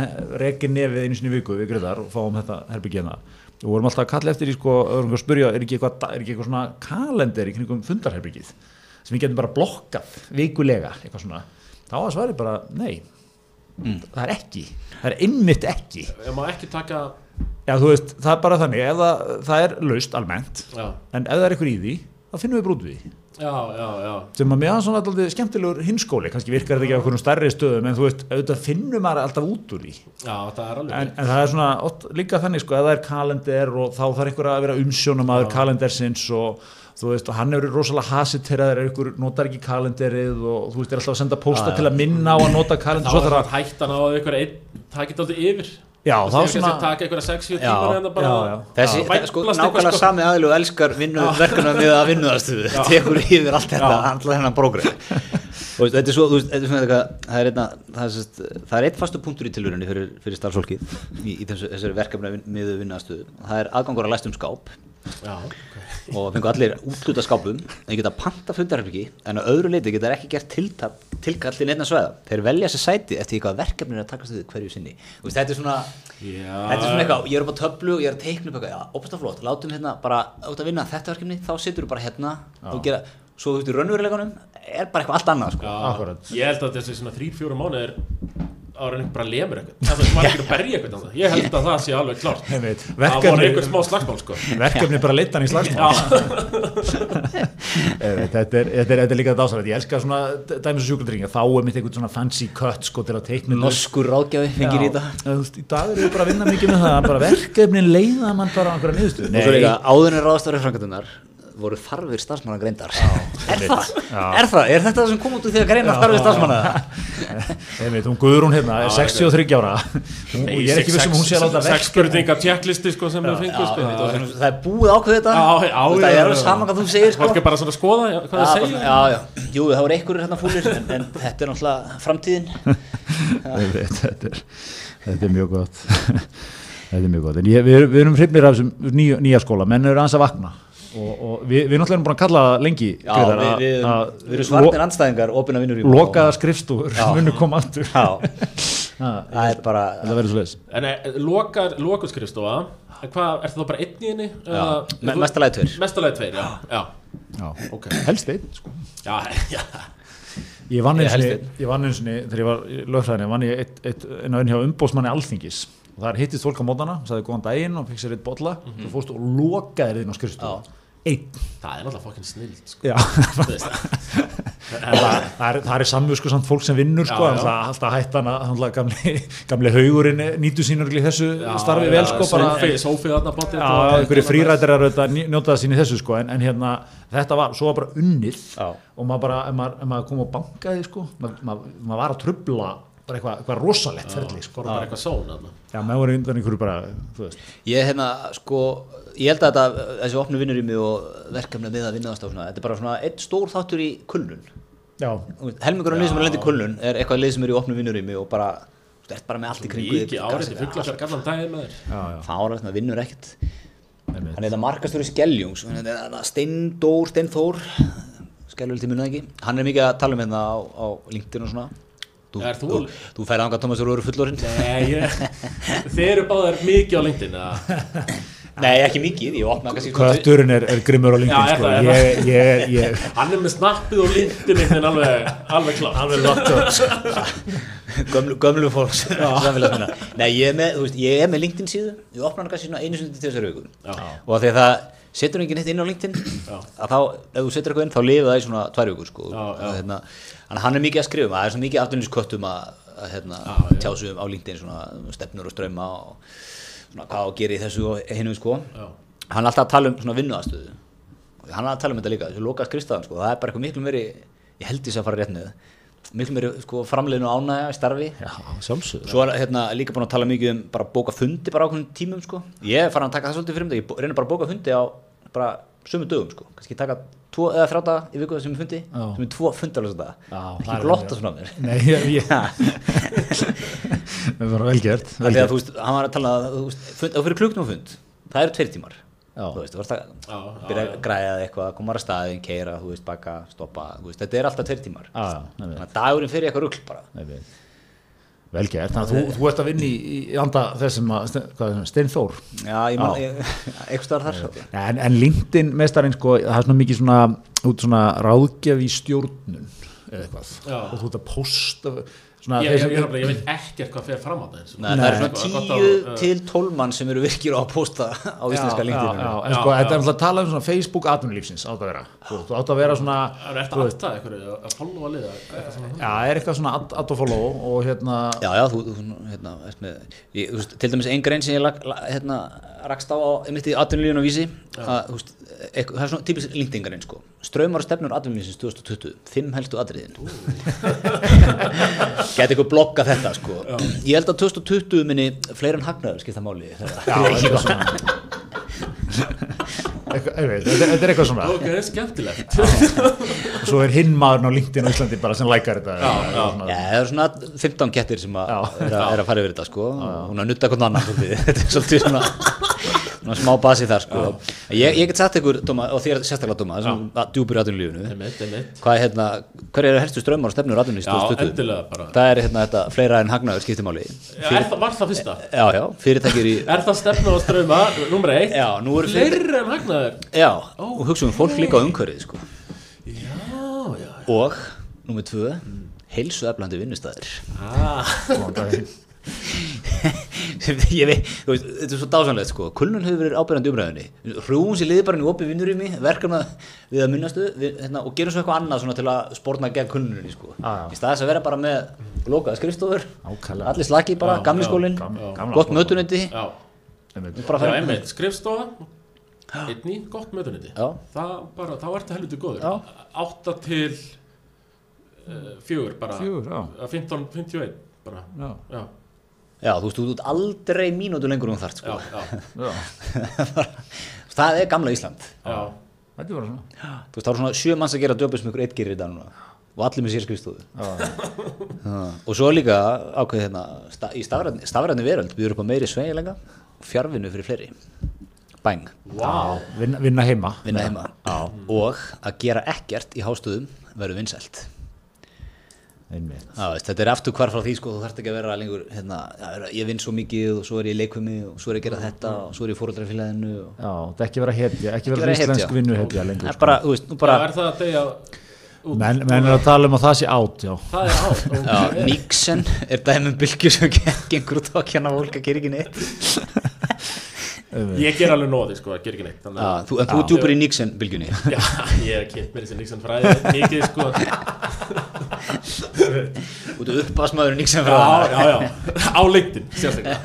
S1: rekin nefið einu sinni viku við greiðar og fáum þetta herbyggina og vorum alltaf að kalla eftir í sko, að spyrja er ekki eitthvað, er ekki eitthvað svona kalender í kringum fundarherbyggið sem við getum bara blokkað vikulega, eitthvað svona. Þá var svarið bara, nei. Það er ekki, það er einmitt ekki.
S2: Ég má ekki taka
S1: Já, þú veist, það er bara þannig, ef það, það er laust almennt,
S2: Já,
S1: en ef það er eitthvað í því, þá finnum við brútið
S2: já, já, já.
S1: Sem að er svona alltaf skemmtilegur hinskóli, kannski virkar þetta ekki á einhverjum stærri stöðum, en þú veist, auðvitað finnum maður alltaf út úr því.
S2: Já, það
S1: En, en það er svona oft, líka þannig, sko, ef það er kalender og þá þarf einhver að vera umsjónum aður kalendersins og þú veist, og hann er rosalega hasiteraður, er einhver notar ekki kalenderið og þú veist, er alltaf að senda pósta til að minna á að nota
S2: Þá
S1: kalendir,
S2: er það hættan á að ykkur einn takit aldrei yfir
S1: Já, þá svona-
S2: ykkur 6-7
S3: Já,
S2: tímar hérna bara
S1: já, já.
S3: Þessi, þetta, sko, nákvæmlega
S2: eitthvað, sko.
S3: sami aðlu og elskar vinnu, verkefna með að vinnuðastuðu tekur yfir allt þetta, alltaf og veist, þetta er svo, þú veist, þetta er svona eitthvað, það er einna, það er, það er eitt fastu punktur í tilvörunni fyrir, fyrir starfsfólkið í, í þessu, þessari verkefna með vinnuðastuðu, það er aðgangur að læstum skáp
S2: Já,
S3: og fengu allir útluta skápum. Þeir geta panta fundarherbyggi en á öðru leiti geta þeir ekki gert tiltap, tilkall til nefna svæða. Þeir velja sér sæti eftir því hvað verkefni er að takast við hverju sinni. Þú veist, þetta er svona
S2: Já.
S3: þetta er svona eitthvað, ég er upp á töflu og ég er að teikna upp eitthvað, já, opast flott, látum hérna bara út að vinna þetta verkefni, þá situr þú bara hérna og gera, svo þú veist, í raunveruleikunum er bara eitthvað allt annað, sko.
S2: Já. Ég held að þessi svona 3-4 mánuðir ára einhver bara lemur eitthvað Það var ekki að berja eitthvað. Ég held að það sé alveg
S1: veit,
S2: Það voru
S1: verkefni-
S2: einhver smá slagsmál sko.
S1: Verkefni bara leita hann í slagsmál. Eh, þetta er, þetta er, þetta er líka dásalegt ég elska svona dæmis og sjúkladringa þá er mitt einhvern svona fancy cut sko til að teikna
S3: Norskur ráðgjafi fengir í
S1: veist, í dag erum við bara að vinna mikið með það. Bara verkefnin leiða mann bara á einhverja
S3: svo líka áðunir ráðstafari frangatunnar voru þarfir starfsmanna greindar. Er það? Er það? er þetta það sem kom út úr því að greina þarfir starfsmanna?
S1: einmitt, hún Guðrún hérna er 63 ára. Hún, og ég er ekki vissum hún sé að láta
S2: Sex
S1: verkefni.
S2: spurninga checklisti sko sem við fengum sko.
S3: það er búið ákveð þetta.
S2: Já, já,
S3: Þú veist,
S2: já,
S3: það
S2: já,
S3: er alveg saman hvað þú segir sko.
S2: Fólk er bara svona að skoða hvað það
S3: já, jú, það voru einhverjir hérna fúlir en, en þetta er náttúrulega framtíðin.
S1: Þetta, er, þetta er mjög gott. Þetta er mjög gott. En ég, við, við erum hrifnir af þessum nýja, nýja skóla. Menn eru aðeins að vakna og, og við, við náttúrulega erum búin að kalla það lengi
S3: já,
S1: Grétar,
S3: við,
S1: að-
S3: við,
S1: að
S3: við erum svartir andstæðingar opina vinnur í
S1: lo- lokaða skrifstúr munu koma aftur.
S3: Já,
S1: Ha,
S3: það er bara
S1: þetta verður svo leiðis
S2: En eh, skrifstofa en hvað, er það bara einn í henni?
S3: me- mestalega tveir.
S2: Mestalega tveir, já, já,
S1: Já.
S2: ok.
S1: Helst einn sko.
S2: Já, já,
S1: Ég vann
S3: Ég
S1: eins og
S3: einn.
S1: ég vann eins og þegar ég var í lögfræðinni vann ég eitt, eitt, einn og einn hjá umbósmanni alþingis. Og það hittist fólk á mótana, sagði góðan daginn og fikk sér eitt bolla.
S2: Mhm.
S1: svo fórstu og lokaði þinn á skrifstofu einn
S2: það er náttúrulega fokkin snild sko.
S1: Já,
S2: Þú veist það.
S1: En það, það er, er samvösku samt fólk sem vinnur sko,
S2: Já, já.
S1: alltaf, alltaf hættan að alltaf gamli, gamli haugurinn nýtu sínur í þessu
S2: Já,
S1: starfi vel sko, Já, einhverju frírættir eru þetta að njóta það sín í þessu sko, en, en hérna, þetta var, svo var bara unnið
S3: Já.
S1: og maður bara, ef maður, ef maður kom og bankaði sko, maður, maður, maður var að trubla bara eitthvað, eitthvað rosalegt ferli sko.
S2: Bara eitthvað són þarna.
S1: Já, maður voru undan einhverju bara, þú veist
S3: Ég hérna, sko, ég held að þetta, þessi opnu vinnurými og verkefni með að vinna þetta þetta er bara svona einn stór þáttur í kulnun.
S1: Já,
S3: Þú veist, helmingur af lið sem er lendi í kulnun er eitthvað lið sem er í opnum vinnurými og bara þú veist, ert bara með allt í kringu
S2: Mikið árið til fugglasverk allan daginn með þér.
S1: Já, já.
S3: það vinnur ekkert. Hann er þetta markastur í Skeljungs hann er þetta Steindór, Steinþór Skeljul til munið ekki. Hann er mikið að tala um hérna á, á LinkedIn og svona. Þú,
S2: Er þú?
S3: þú, þú færði anga Tómas og eru fullorinn
S2: Nei, ég, þeir eru báðir mikið á LinkedIn eða?
S3: nei ekki mikið, ég opnaði kannski
S1: Kötturinn er, er grimmur á
S2: er
S1: sko. ég, ég, ég,
S2: Hann er með snappið og LinkedIn einhvern alveg, alveg klart
S1: alveg lott
S3: gömlu, gömlu fólks nei, ég er með, þú veist, ég er með LinkedIn síðu ég opnaði hana kannski einu sundi til þessari viku
S2: Já.
S3: og af því að það setur enginn eitt inn á LinkedIn
S2: Já.
S3: að þá, ef þú setur eitthvað inn, þá lifa það í svona tvær vikur sko. Hérna, hann er mikið að skrifa það er svo mikið afturlýsköttum að, að hérna,
S2: Já, já.
S3: tjásu um á LinkedIn svona stefnur og ströma og svona hvað að gera í þessu og hinu sko.
S2: Já.
S3: hann er alltaf að tala um svona vinnuðastöðu hann er að tala um þetta líka, þessu loka skrifstafan sko. það er bara eitthvað miklu meiri, ég held þess að fara rétt með miklu meiri sko, framleiðinu og ánægja í starfi
S1: Já, sjálfsögur
S3: Svo er hérna líka búin að tala mikið um bara að bóka fundi bara á ákveðnum tímum sko. Ég er farin að taka það svolítið fyrir mig, ég reyna bara að bóka fundi á bara sömu dögum sko. Kannski taka tvo eða þrjá daga í viku sem er fundi,
S1: Já.
S3: sem er tvo fundar á þess að
S1: Já, það
S3: Ekki
S1: er
S3: glotta svona á mér.
S1: Nei, ég, ég Það var vel gert, vel
S3: Þegar
S1: gert.
S3: þú veist, hann var að tala að ef þú fyrir klukknum fund, það eru tveir tímar.
S1: Já.
S3: Þú veist, þú varst að byrja
S2: já.
S3: að græða eitthvað, koma að staðin, keira, þú veist, baka, stoppa, þú veist, þetta er alltaf tveir tímar.
S1: Já, já, nei,
S3: Þannig að dagurinn fyrir eitthvað rugl bara.
S1: nei, vel Vel gert, þannig að þú, þú ert að vinna í, í anda þessum að, er Steinþór
S3: Já, ég man, eitthvað starf þar.
S1: Nei, en, en LinkedIn mestarinn sko, það er svona mikið svona, út svona ráðgjöf í stjórnun eða eitthvað
S2: Já.
S1: og þú ert að posta svona,
S2: Ég, ég, ég, ég, ég veit ekkert hvað fer fram á það eins og-
S3: Nei, það
S1: Nei.
S3: svona
S2: Sko, gott
S3: 10
S2: á, uh,
S3: til 12 mann sem eru virkir á að posta á íslenska LinkedIn
S1: en sko,
S2: já.
S1: þetta er alltaf að tala um svona Facebook atvinnulífsins átt að vera, þú átt að vera svona
S2: Það er
S1: veist,
S2: alltaf eitthvað að followa liða
S1: já, er eitthvað svona add add og follow og hérna
S3: Já, já, þú, hérna, ert með, ég, þú veist, til dæmis ein grein sem ég lag, lag, hérna, rakst á, á einmitt í atvinnulífun og vísi, að, þú veist, eitthvað, það er svona típist grein, sko. Ströymar og stefnur atvinnulífsins 2020, fimm helstu atriðin. Gæti eitthvað blogga þetta, sko. Ég held að 2020 minni fleiri en hagnaður skipta máli.
S1: já, eitthvað, þetta, þetta er eitthvað svona
S2: Ok, skemmtilegt
S1: og svo er hinn maðurinn á LinkedIn á Íslandi bara sem lækar þetta
S2: Já, já.
S3: Já, það eru svona 15 kettir sem að
S1: Já.
S3: er, að, er að fara yfir þetta sko hún að nutta eitthvað annan svolítið þetta er svolítið svona, svona smá basi þar sko. Ég, ég get sagt ykkur, Dóma, og þér sérstaklega Dóma þessum djúpur í
S2: einmitt
S3: hvað er hérna, hver eru helstu strömmar og stefnur atvinnulífs
S2: Já,
S3: 2020?
S2: endilega bara
S3: það er hérna þetta fleira en hagnaður
S2: það, Var það fyrsta?
S3: já, já, fyrirtækir í
S2: Er það stefna og ströma, nummer eitt?
S3: Já, nú eru fleiri
S2: Fleiri en hagnaður?
S3: Já, og hugsa um fólk líka á umhverfið sko.
S2: Já, já
S3: og, númer tvö heilsu eflandi vinnustæðir
S2: ah.
S3: ég veit, þú veist, þetta er svo dásanlegt sko. Kulnun hefur verið ábyrjandi umræðinni hrúum sér liði bara inn í opið vinnurými verkefna við að munnastu við, hérna, og gerum svo eitthvað annað svona til að spórna gegn kulnunni sko.
S1: Já.
S3: í staðis að vera bara með lokaða skrifstofur allir slaki bara,
S2: Já,
S3: gamli skólinn gott mötunetti
S2: skrifstofa Einni, gott mötuniti
S3: Já.
S2: Það bara, þá ertu helviti góður. Átta til uh, Fjögur bara.
S1: Fjögur, já.
S2: Uh, 15, 51 bara.
S1: Já,
S2: Já,
S3: já, þú veist, þú ert aldrei mínútu lengur um þart
S2: já,
S3: sko.
S2: Já,
S1: já,
S3: það er gamla Ísland.
S2: Já.
S1: þetta er bara svona.
S3: Þú veist, það eru svona sjö manns að gera döpum sem ykkur eitt gerir í dag núna. Og allir með sér skrifstofu.
S1: Já,
S3: Já, og svo líka ákveð hérna sta, í stafræðni, stafræðni veröld býður upp á meiri sveigilega og fjárvinnu fyrir fleiri. Bæng,
S2: Vá.
S1: Vinna, vinna heima.
S3: Vinna heima. Og að gera ekkert í hástöðum verður vinsælt
S1: Einmitt.
S3: Já, veist, þetta er aftur hvar frá því sko, þú þarft ekki að vera lengur hérna, já, ég vinn svo mikið og svo er ég í leikvimi og svo er ég að gera þetta og svo er ég í fóröldrafélaginu og...
S1: Já, þetta er ekki vera hetja, ekki vera
S3: vera
S1: íslensk
S3: hetja.
S1: vinnuhetja
S3: það
S1: lengur
S3: er bara, þú veist, nú
S2: Bara,
S3: bara
S2: er það að deyja út?
S1: menn, menn er að tala um að það sé átt, já
S2: Það er átt
S3: já,
S2: okay.
S3: Nixon er dæmum bylgju sem gengur út á að kjanna fólk að gera ekki neitt
S2: Ég ger alveg nóði sko, að gera ekki neitt þannig
S3: já,
S2: að
S3: þú, þú er djúpur í Nixon bylgjunni
S2: Já, ég hef kynnt mér þessi Nixon fræði mikið sko.
S3: Út af uppasmaður Nixon
S2: Já,
S3: frá
S2: já, já, á sérstaklega.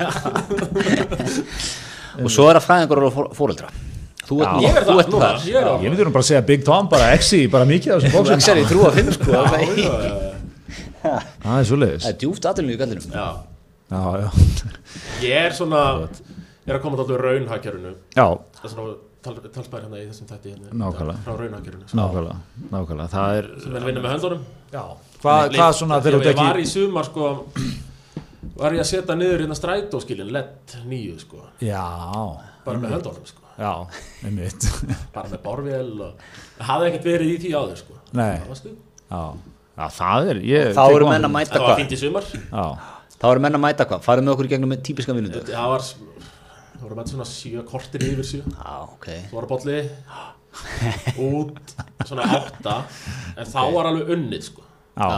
S3: Og svo er það fræðingur og fóreldra þú ert,
S2: Ég er
S3: þú
S2: það
S3: ert
S2: núna,
S3: þar.
S2: ég er
S1: Ég myndi nú bara að segja Big Tom, bara exi, bara mikið af þessum
S3: þú
S1: bóksum.
S3: veksar í þrú að fimm sko.
S2: Já,
S3: það
S2: já, já, já.
S1: Það er
S3: er djúpt aðlunni í gallinum
S2: Já,
S1: Já, já.
S2: Ég er svona er að koma þáttu raunhagkerfinu.
S1: Já,
S2: það er svona tal, talsbæri hérna í þessum þætti hérna,
S1: Nákvæmlega.
S2: frá raunakjörinu
S1: nákvæmlega, nákvæmlega. Það er
S2: sem er að vinna með höndunum.
S1: Já, hvað, hvað svona þegar þú
S2: ég var í sumar sko var ég að setja niður hérna strætóskilin LED nýju sko.
S1: Já,
S2: bara með höndunum sko.
S1: Já, einmitt.
S2: Bara með borvél og það hafði ekkert verið í því áður sko.
S1: Nei. já, það er ég
S3: Þá eru menn að mæta
S2: það var
S3: hvað?
S2: fínt í sumar.
S1: Já,
S3: Þá eru menn að mæta hvað? Farið með okkur í gegnum með típiska vinnundu?
S2: það var það voru með svona sjö kortir yfir sjö.
S3: Já, ok.
S2: Svo var bolli. Út. Svona átta. En þá var alveg unnið sko.
S1: Já.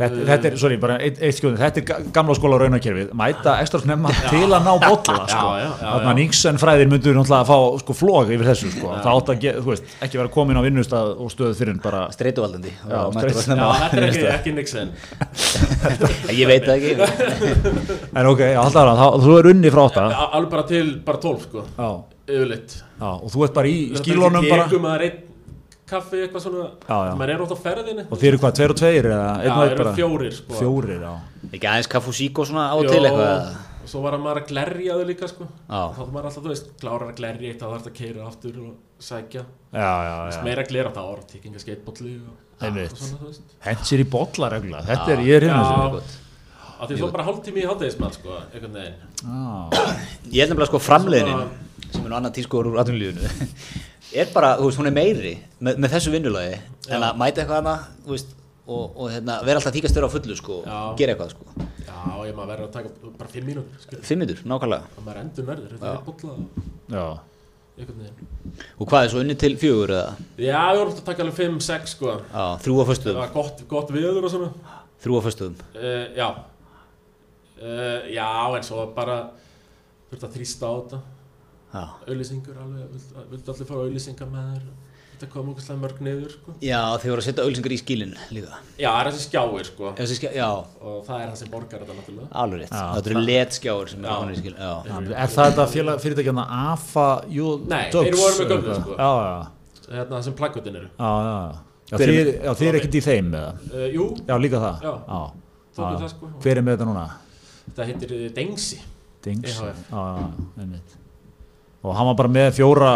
S1: Þetta, þetta er, sorry, bara eitt, eitt skjóðin, þetta er ga- gamla skóla raunakerfið, mæta ekstra snemma til að ná bolla, sko. Þannig að Nixon fræðir myndur náttúrulega að fá sko flog yfir þessu, sko. Það átt að, þú veist, ekki vera komin á vinnustað og stöðu fyrir en bara,
S3: Streituvaldandi.
S1: Já,
S3: Og mættur
S1: streit-
S3: að
S2: Já, þetta er ekki, ekki Nixon.
S3: Ég veit það ekki.
S1: en ok, alltaf það, þú er unni frá.
S2: Al- alveg bara til bara 12 sko.
S1: Já,
S2: yfirleitt.
S1: Já, og þú ert bara í skílónum bara,
S2: kaffi eitthvað svona
S1: Já, já.
S2: maður er ótt á ferðinni
S1: og þið eru hvað, tveir og tveir, eða
S2: Já,
S1: einn
S2: eru fjórir sko
S1: Fjórir, já.
S3: Ekki aðeins kaffusík og svona á til eitthvað.
S2: og svo var að maður að glerja þau líka sko
S3: Já.
S2: þá þarf maður alltaf, þú veist, klárar að glerja eitt þá þarf það að keira aftur og sækja
S1: Já, já, já.
S2: meira glera þá var tekkinga skeitbolli
S1: sér í bolla regla, þetta er, ég er hérna
S2: Já.
S1: þessu.
S2: að því svo bara hálftími í hátæðismann sko, einhvern veginn
S1: Já,
S3: Ég held nefnilega sko framleiðin
S2: Svona-
S3: sem er nú annað tískur úr atvinnulífunu er bara, þú veist, hún er meiri með, með þessu vinnulagi en að mæta eitthvað annað, þú veist og, og hérna, vera alltaf tíkastur á fullu sko og gera eitthvað sko.
S2: Já, ég maður verður að taka bara fimm mínútur.
S3: Fimm minnur, nákvæmlega.
S2: Og maður endur verður, þetta er bolla
S1: já,
S2: einhvern veginn.
S3: Og hvað er svo unni til fjögur eða?
S2: já, ég voru að taka alveg fimm, sex sko.
S3: Já, þrjú á
S2: það
S3: föstuðum
S2: var gott, gott viður og svona.
S3: Þrjú á föstuðum
S2: uh, já. Uh, já, en svo bara þurfti að þrýsta á þetta auðlýsingur alveg, vildu, allir fara auðlýsingar með þér þetta kom okkur slæm mörg niður sko.
S3: Já þið voru að setja auðlýsingar í skílinn líka
S2: já, það er þessi skjáir sko
S3: Þessi skjá, Já,
S2: og það er það sem borgar þetta náttúrulega
S3: alveg rétt Þetta eru letskjáur sem
S2: Já.
S3: eru konur í skílinn Já,
S1: Er það þetta félag, fyrirtækjana AFA jú,
S2: Nei,
S1: Dogs,
S2: þeir voru með gömlu, sko.
S1: Já, já,
S2: hérna það sem plaggutin eru
S1: já, já, já. Já,
S3: Hver er
S1: þið, já, þið er ekkert í þeim eða?
S2: uh, jú,
S1: Já, líka það
S2: Já.
S1: já.
S2: tókum
S1: Já.
S2: það sko
S1: Hver er með þetta núna?
S2: þetta heitir uh, Dengsi EHF.
S1: Og hann var bara með fjóra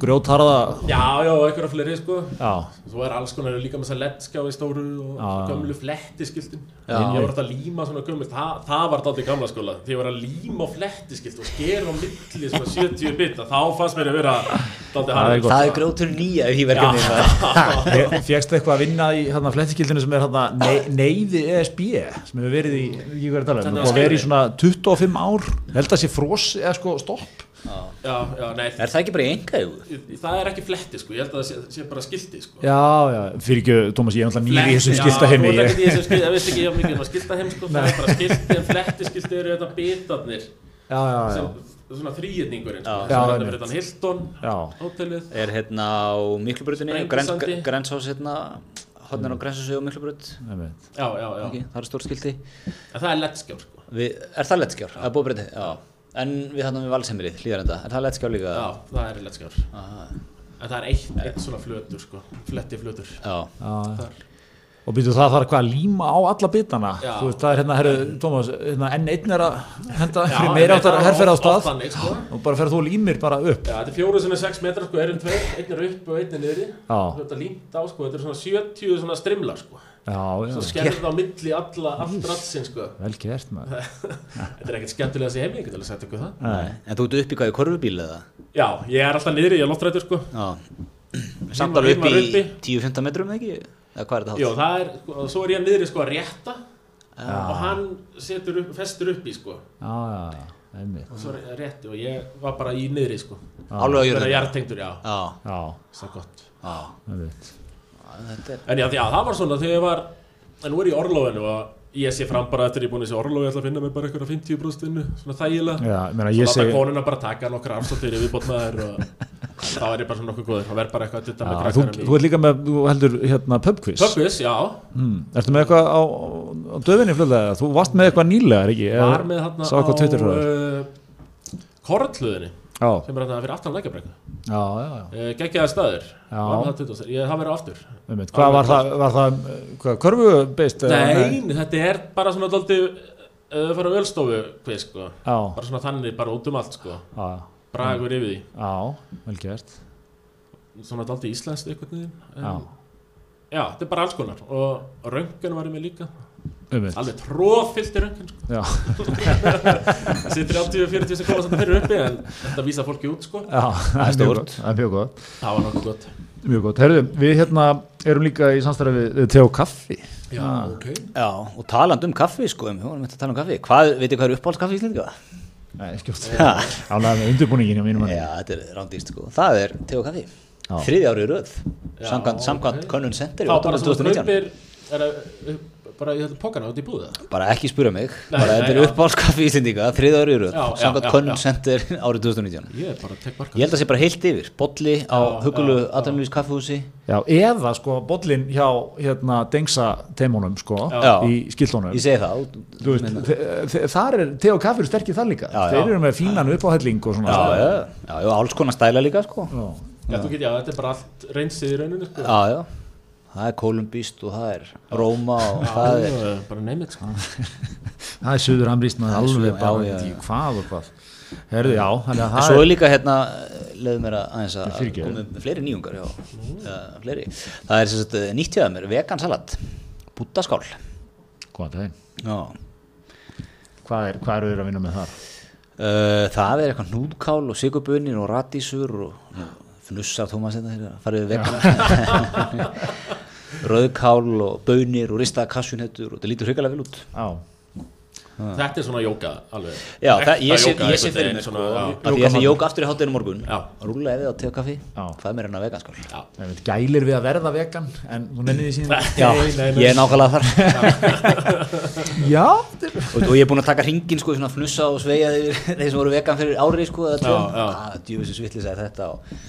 S1: grjótharða.
S2: Já, já, og einhverja fleiri sko.
S1: Já,
S2: svo er alls konar líka með þess að leddskjá í stóru og
S1: Já,
S2: gömlu flettiskiltin. Ég var alltaf að líma svona gömlu það, það var dálítið gamla skóla. Því ég var að líma flettiskilt og skera á milli svona 70 bita þá fannst mér að vera
S1: er
S2: harður.
S1: gott.
S3: Það er grótur nýja í verkefni
S1: Fjöxtu eitthvað að vinna í hérna, flettiskildinu sem er hérna, nei, neyði ESB sem hefur verið í, um í
S2: skilri.
S1: svona 25 ár. Held að sé fros eða sko stopp
S2: já, já, nei,
S3: Er það ekki bara í enga jú?
S2: það er ekki fletti sko. Ég held að það sé, sé bara skilti sko.
S1: Já, já, fyrir ekki, Tómas, ég er náttúrulega nýri í þessum skilta
S2: Já,
S1: heimi
S2: þú ekkert í þessum skilta, ég veist ekki ég mikið um að skilta heim sko, það er bara skilti en fletti skilti eru þetta bitarnir.
S1: Já, já, já,
S2: sem, svona þrýjetningurinn sko,
S3: Já.
S2: sem
S1: Já,
S2: er þann Hilton
S1: já,
S2: hótelið.
S3: Er hérna á
S2: Sprengisandi.
S3: Grensás hérna Hodnar á og
S2: já, já, já,
S3: okay. Það er
S2: en það er lettskjár sko.
S3: Er það lettskjár? Það er búið breytið? Já En við hann við valsemrið, hlýðar enda Er það lettskjár líka?
S2: já, það er lettskjár en það er eitt, eitt svona flötur sko. Fletti flötur.
S3: Já.
S1: Já,
S2: þar.
S1: Og býtu það þarf hvað að líma á alla bitana?
S2: Já.
S1: þú veist það er hérna, herru, Tómas hérna, N1 er að henda
S2: Já,
S1: fyrir meira áttar
S2: er
S1: herrferð á stað.
S2: sko.
S1: og bara ferð þú og límir bara upp.
S2: Já, þetta er fjóru sem er 6 metrar sko, erum tveir, einn er upp og einn er niðri.
S1: Já.
S2: Þetta er límt á sko, þetta er svona 70 svona strimlar sko
S1: já, já,
S2: Svo skerð á milli alla, allt ratsin sko.
S1: Vel gert maður.
S2: Þetta er ekkert skemmtilega að sé heim, ég get alveg sagt ykkur það.
S1: Nei.
S3: En þú ert upp í hvað í korfubíl eða?
S2: Já, ég er alltaf niðri, ég er loftrættur sko.
S3: Já. Samt alveg upp í
S2: uppi.
S3: 10-15 metrum eða ekki? Eða hvað er þetta
S2: Jó,
S3: hátt?
S2: það er, sko, svo er ég niðri sko að rétta. Og hann setur upp, festur upp í sko.
S1: Já, já, já, einmitt.
S2: Og svo er rétti og ég var bara í niðri sko.
S3: Alveg á
S2: Það er
S3: jörðinu?
S2: já,
S3: Já.
S1: Já,
S2: það er gott.
S3: Já.
S1: Einmitt.
S3: Þetta er
S2: En já, já, það var svona þegar ég var En nú er ég í orlofinu og ég sé fram bara eftir ég er búin að sé orlofi Ég ætla að finna mér bara eitthvað 50% vinnu Svona þægilega.
S1: Já, ég meina
S2: Svo
S1: ég
S2: láta
S1: segi
S2: konuna bara taka nokkra afstáttir í viðbót með þær og þá er ég bara svona nokkuð góður. Og verð bara eitthvað að dutta með
S1: já, þú,
S2: krakkarum
S1: þú ert líka með, þú heldur hérna pubquiz.
S2: Pöppis, já,
S1: mm. ertu með eitthvað á, á döfinni fljóðlega þú varst með eitthvað nýlega, er ekki?
S2: Var með
S1: eitthvað á
S2: uh, Kortluðinni sem er þarna fyrir aftan
S1: já,
S2: uh, Geggjaði staður,
S1: Já.
S2: var með það 20, ég það verið aftur.
S1: Hvað var það, var það eh, hvað, körfubeist? eða-
S2: Nei, þetta er bara svona dóldi uh, fyrir ölstofu quiz, sko.
S1: Já,
S2: bara svona þannig, bara út um allt sko. Bragur yfir því.
S1: Já, vel gert.
S2: Svona alltaf íslenskt en,
S1: Já,
S2: já, þetta er bara alls konar. Og röngun var ég með líka alveg tróðfyllt í sko.
S1: Já,
S2: þessi 30-40 sem koma þetta fyrir uppi en þetta vísa fólki út sko.
S1: já, það er gott Það er mjög gott
S2: það var nokkuð gott
S1: Mjög gott, herðu, við hérna erum líka í samstæði við, við Teo Kaffi
S2: já,
S1: Ah.
S2: ok
S3: Já, og talandi um kaffi sko, við vorum að tala um kaffi Hvað, veitir hvað er uppáhaldskaffi í Íslendinga?
S1: Nei, skjótt
S3: Ha.
S1: Ánægða með undirbúningin hjá mínum manni
S3: Já, þetta er rándýst sko Það er Teo Kaffi
S1: Já.
S3: Þriði árið röð Samkvæmt, samkvæmt
S2: ok.
S3: Könnun Center í
S2: þá bara sem
S3: 2019
S2: kaupir er það uh, bara í þetta pókana út í búða
S3: Bara ekki spura mig
S2: Nei,
S3: Bara þetta er uppáhaldskaffi í Íslendinga Þriði árið röð
S2: Já, já,
S3: Samkvæmt
S2: já.
S3: Center árið 2019
S2: ég er bara að tek marka
S3: Ég held að það sé bara heilt yfir Bolli á hugulu. Atanlýs kaffihúsi
S1: Já, eða sko bollin hjá hérna dengsa teimunum sko
S3: Já.
S1: í skildónum
S3: Ég segi það
S1: Þú veist, þe- þe- þar er Teo Kaffi sterkir þar líka
S3: Já,
S1: Þeir
S3: já.
S1: eru með fínan uppáhelling og svona
S3: Já, já, já, já, alls konar stæla líka sko
S1: Já.
S2: já, þú get, já, þetta er bara allt reynsið í rauninu sko.
S3: Já, já Það er kolumbíst og það er Róma og það er
S2: Já, bara neymit sko.
S1: Það er suður amrýstnaði alveg
S3: suður-
S1: bara
S3: já, já, já.
S1: hvað og hvað Herðu, já, þannig að það
S3: svo
S1: er
S3: er líka hérna, leiðu mér að aðeins að koma með fleiri nýjungar já, ja, fleiri. Það er sem sagt nýtt hjá mér, vegan salat, búttaskál.
S1: Er?
S3: Já.
S1: Hvað er, hvað eru þeir að vinna með þar?
S3: Uh, það er eitthvað hnúðkál og sigurbunir og radísur og nú, fnussar Tómas þetta þegar að farið við vegan. Rauðkál og bönir og ristaða kassjunhettur og þetta lítur hrigalega vel út.
S1: Já,
S2: þetta er svona jóka alveg.
S3: Já, það, ég sé, fyrir mér sko, ég jók aftur í hátteginu morgun,
S2: Já.
S3: rúla eða á tegakaffi,
S1: Já.
S3: hvað er mér en að
S1: ég veit, gælir við að verða vegan en þú nennið því síðan
S3: Já, ég er nákvæmlega þar.
S1: Já,
S3: og, og ég er búinn að taka hringin sko, svona fnussa og yfir þeir sem voru vegan fyrir ári sko, eða tveim,
S2: Já, já.
S3: að djúfisins vittlis að þetta og,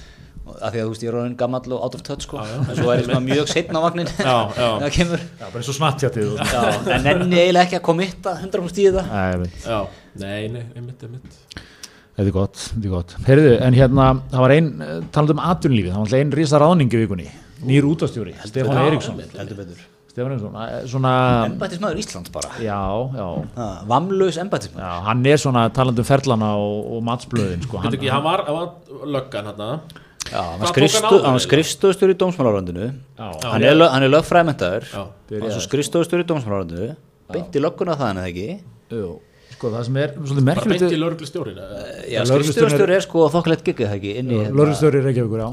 S3: að því að þú veist ég er orðin gammal og out of touch sko,
S2: Já, já.
S3: en svo er ég svona mjög setna á vagnin
S2: Já, já.
S3: það kemur.
S1: Já bara eins og snattjatið og-
S3: já, en nenni eiginlega ekki að komitta 100% í þetta.
S1: Nei,
S2: nei, nei, einmitt, einmitt.
S1: Þetta er gott, þetta er gott. Heyrðu, en hérna, það var einn, talað um atvinnlífið, það var alltaf einn rísa ráðning í vikunni, nýr útastjóri, Stefán
S3: betur.
S1: Stefán Eiríksson, svona,
S3: embættismæður Íslands bara.
S1: Já, já,
S3: ah, vamlaus embættismæður
S1: já, hann er svona talað um ferlana og, og matsblöðin, sko.
S2: Ekki, hann var, hann var löggan hérna
S3: hann skrifstofustjóri í dómsmálarandinu
S1: Já,
S3: hann er, lög- hann skrifstofustjóri í dómsmálarandinu beint í lögguna það hann eða ekki?
S1: Sko, það sem er svolítið merkilegt,
S2: beint í lögreglu stjórin
S3: Já,
S1: lögreglustjórinn
S3: skrifstofustjóri er sko þokkalegt giggið það ekki hérna-
S1: lörgustjóri Reykjavíkur,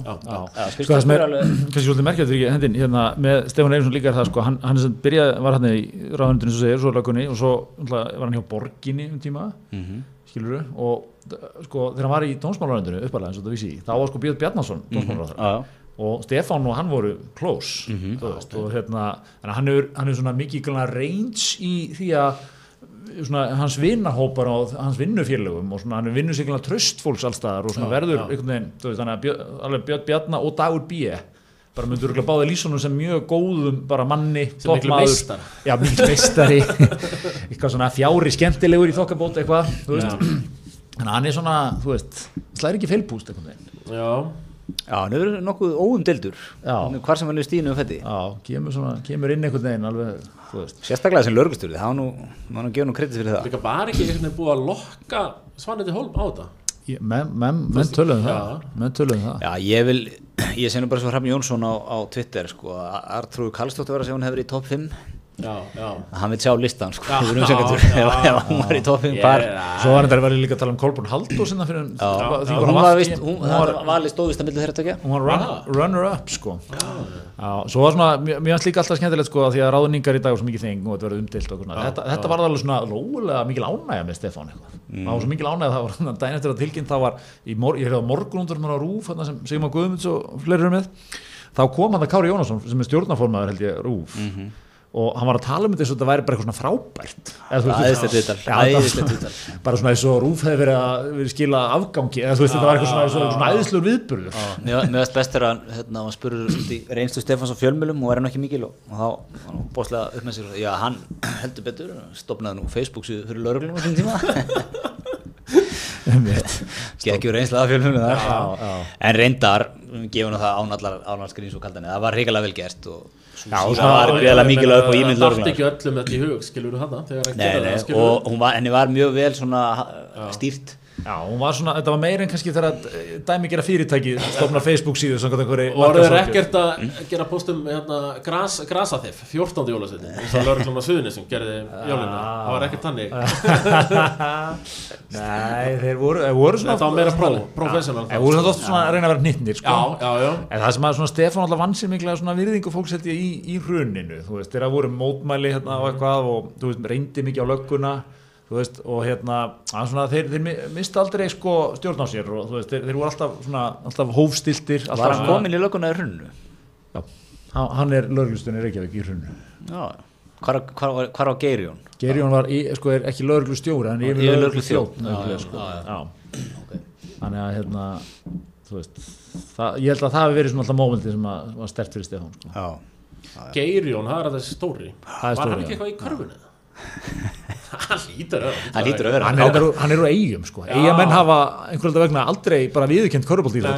S1: Sko, það sem er, svolítið merkilegt ekki hendin, hérna, með Stefán Eiríksson líka er það, sko, hann, hann er sem byrjað, var hann í ráðundinu, svo segir, svo löggunni, og svo var hann hjá Borginni um tíma,
S3: Mhm.
S1: skilur og sko, þegar hann var í tónsmálaröndinu uppalega eins og þetta vissi, þá var sko Björn Bjarnason tónsmálaröndinu.
S3: Já, já.
S1: og Stefán og hann voru close
S3: Mhm.
S1: þú veist, og hérna hann er, hann er svona mikið range í því að svona, hans vinnahópar og hans vinnufélögum og svona, hann er vinnu sig glæna tröstfólks allstaðar og svona
S2: Já,
S1: verður
S2: já.
S1: veginn, veist, þannig að Björn, alveg Björn Bjarna og Dagur B bara myndur örugglega báða lýsunum sem mjög góðum bara manni, toppmaður. já, mikil meistari eitthvað svona fjári skemmtilegur í þokkabót eitthvað, þú veist þannig að hann er svona, þú veist slæri ekki feilpúst einhvern veginn.
S2: Já,
S3: Já, hann er nokkuð óumdildur
S1: Já.
S3: hvar sem hann er stínu um fætti
S1: Já, kemur, svona, kemur inn einhvern veginn alveg, þú veist.
S3: Sérstaklega sem lögustjóri, það var nú maður nú gefa nú kredit fyrir það.
S2: Líka bara ekki einhvern veginn búið að lokka Svaneti Holm á þetta?
S1: Ég- menn men, men töluðum það.
S2: Já.
S1: menn töluðum það.
S3: Já, ég vil, ég sé nú bara svo Hrafn Jónsson á, á Twitter, sko, að Artrúð Karlsdóttir var að segja hún hefur í topp 5
S2: Já, já
S3: að hann vil sjá listan, sko,
S2: Já, já, já,
S3: hún var í topp 5
S2: Ég-
S3: par.
S1: Svo var þetta verið líka að tala um Kolbrún Halldór sinna fyrir
S3: Já,
S1: því
S3: já,
S1: var
S3: hún var valið stóðist að milli þeirra tökja
S1: hún var runner up sko. Já, svo var svona, mér mér fannst líka alltaf skemmtilegt sko því að ráðningar í dag var svo mikið þeng og þetta verið umdilt og svona. þetta, þetta var alveg svona lógulega mikil ánægja með Stefán eitthvað. Það var svo mikil ánægja það var þannig daginn eftir að tilkynnt það var ég hefði á morgunundur á Rúf þarna sem Sigmar Guðmunds og fleiri eru með þá kom hann að Kári Jónasson sem er stjórnaformaður held ég Rúf og hann var að tala um þetta eins og þetta væri bara eitthvað svona frábært.
S3: Æðislegt viðtal,
S1: bara svona eins og Rúf hefði verið að skila afgangi eða þú veist þetta var eitthvað svona, svona, svona æðislegur viðburður.
S3: Mér veist best er að hérna, hann spurur reynslu Stefáns á fjölmjölum og er hann ekki mikil og, þá var hann bóðslega upp með sér já, hann heldur betur, stopnaði nú Facebook síðu fyrir lauruglum á þessum tíma. Úr reynslu af fjölmjölum. En reyndar, gefur nú það ánallar ánallarskriðins og kaldan, það var hrikalega vel gert og
S1: svona-
S3: var greiðlega mikilvæg upp á ímynd
S2: Það dætti ekki öllum þetta í hug, skilur þú hana
S3: Nei, nei,
S2: það,
S3: og henni var mjög vel stýrt
S1: Já, var svona, þetta var meira en kannski þegar að dæmi gera fyrirtæki stofna Facebook síðu
S2: Og
S1: markaðsráðgjöf.
S2: ekkert að gera postum hérna, gras, grasaþif, 14. jólasveitin eins og lögreglum á suðunni sem gerði jólina það var ekkert þannig
S1: Nei, þeir voru, voru svona
S2: þetta var meira pró, professional
S1: Þeir voru svona oft svona að reyna að vera hnittnir sko. En það sem að svona Stefán alltaf vann sér mikla svona virðingu fólks held ég í, í hruninu þú veist, þeirra voru mótmæli hérna og eitthvað og þú veist, reyndi mikið á lögguna veist, og hérna svona, þeir, þeir mi- mistu aldrei sko stjórn á sér og þú veist, þeir, þeir voru alltaf svona alltaf hófstiltir alltaf
S3: Var hann
S1: svona-
S3: komin í lögguna í hrunnu?
S1: Já, hann er lögreglustunni Reykjavík í hruninu
S3: Já, hvar, hvar, hvar, hvar á Geirjón?
S1: Geirjón var, í, sko, er ekki lögreglustjóri hann er
S3: Yfir já.
S1: þannig að hérna þú veist, það, ég held að það hafi verið svona alltaf mómenti sem að var stert fyrir Stefán sko.
S3: Já,
S2: Geirjón, það er þessi stóri.
S1: Er
S2: var hann ekki eitthvað í körfunni hann lítur að
S3: hann lítur vera
S1: hann er, hann er úr eigum sko. eigamenn hafa einhverjum vegna aldrei bara viðurkent körubóltýr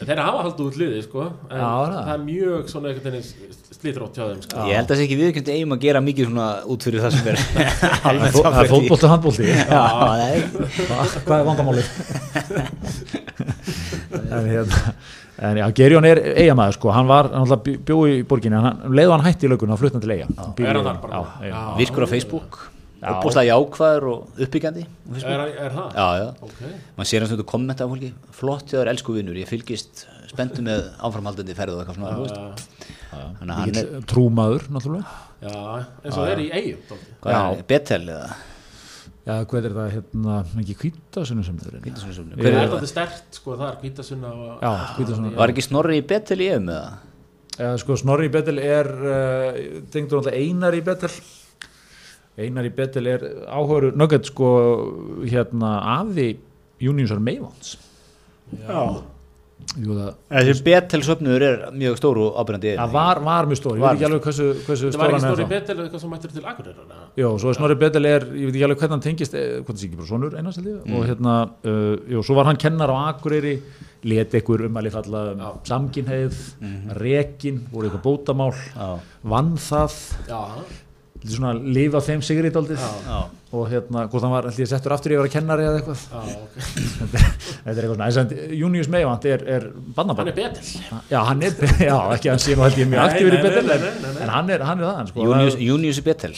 S2: þeirra hafa haldið út liði sko, en
S1: Já, það.
S2: það er mjög svona einhvern veginn slítrótt hjá þeim sko.
S3: Ég held að það sé ekki viðkjöndi eigum að gera mikið svona út fyrir það sem er almennt
S1: það er fótbolti og handbolti
S3: Já, nei
S1: Hva- hvað er vandamáli en hérna en já, Gerjón er eigamæður sko hann var, hann alltaf bjóði í borginni hann, um leið og hann hætti í löguna, hann til eiga Hann býr í
S2: Er hann þar bara?
S1: Já.
S2: Já.
S3: Virkur á Facebook
S1: Já.
S3: Uppbúslega jákvæður og uppbyggjandi
S2: er, er það?
S3: Já, já.
S2: Ok.
S3: Maður sér hans að kommenta á fólki flott hjá þér elsku vinnur, ég fylgist spenntu með áframhaldandi ferð og eitthvað svona er,
S1: Mikill trúmaður náttúrulega.
S2: Já, eins og það er í eigum
S3: hvað er
S1: Já.
S3: Betel eða?
S1: Já, hvað er það, hérna, ekki kvítasunum sem þeir
S3: Hvítasunnu sem-
S1: Ég-
S2: það
S3: Hver
S2: er
S3: er
S2: þetta stert sko, það er kvítasunna og
S1: já, kvítasunum
S3: var ekki Snorri í Betel í EM eða?
S1: Uh, sko Snorri í Betel er uh, tengdur alltaf Einar í Betel Einar í Betel er áhugaður nöggett sko hérna afi Júniusar Meivans
S2: já,
S1: Jú, það,
S3: þessi Betel söfnur er mjög stóru ábyrjandi
S1: það var, var mjög stór, ég veit ekki alveg hversu, hversu
S2: það var ekki
S1: hann
S2: stóri
S1: þá.
S2: Betel eða eitthvað sem mættir til Akureyrar
S1: Jó, svo er Snorri Betel er, ég veit ekki alveg hvernig hann tengist eh, hvað það sé ekki bara sonur einast ég. Og hérna, uh, jú, svo var hann kennar á Akureyri let ekkur umæli falla um samkynheið, rekin voru eitthvað bótamál,
S3: Já.
S1: vann það.
S2: Já,
S1: svona lifa þeim sigrið daldið og hérna, hvort hann var ég settur aftur yfir að kennari eða eitthvað.
S2: Já, ok.
S1: Þetta er þetta er eitthvað svona, Június Meivand er, er
S2: hann
S1: bannabann
S2: er betel
S1: já, hann er, já, ekki að hann sé nú held ég mjög aktífur í
S2: nei,
S1: betel
S2: nei,
S1: en,
S2: nei, nei, nei.
S1: en hann er, hann er það sko,
S3: Június, í Betel